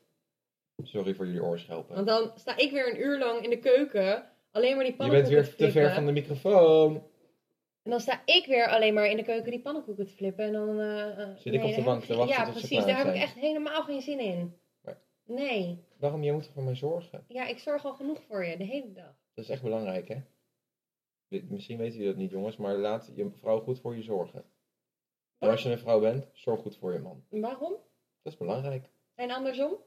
Sorry voor jullie oorschelpen. Want dan sta ik weer een uur lang in de keuken. Alleen maar die Je bent pannenkoeken weer te ver van de microfoon. En dan sta ik weer alleen maar in de keuken die pannenkoeken te flippen. En dan... eh, eh, Zit ik op de bank te wachten Ja, precies. Daar heb ik echt helemaal geen zin in. Maar- Nee. Waarom? Jij moet toch voor mij zorgen? Ja, ik zorg al genoeg voor je, de hele dag. Dat is echt belangrijk, hè? Misschien weten jullie dat niet, jongens, maar laat je vrouw goed voor je zorgen. En als je een vrouw bent, zorg goed voor je man. Waarom? Dat is belangrijk. En andersom?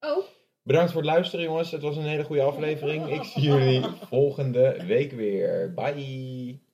Oh. Bedankt voor het luisteren, jongens. Het was een hele goede aflevering. Ik zie jullie volgende week weer. Bye.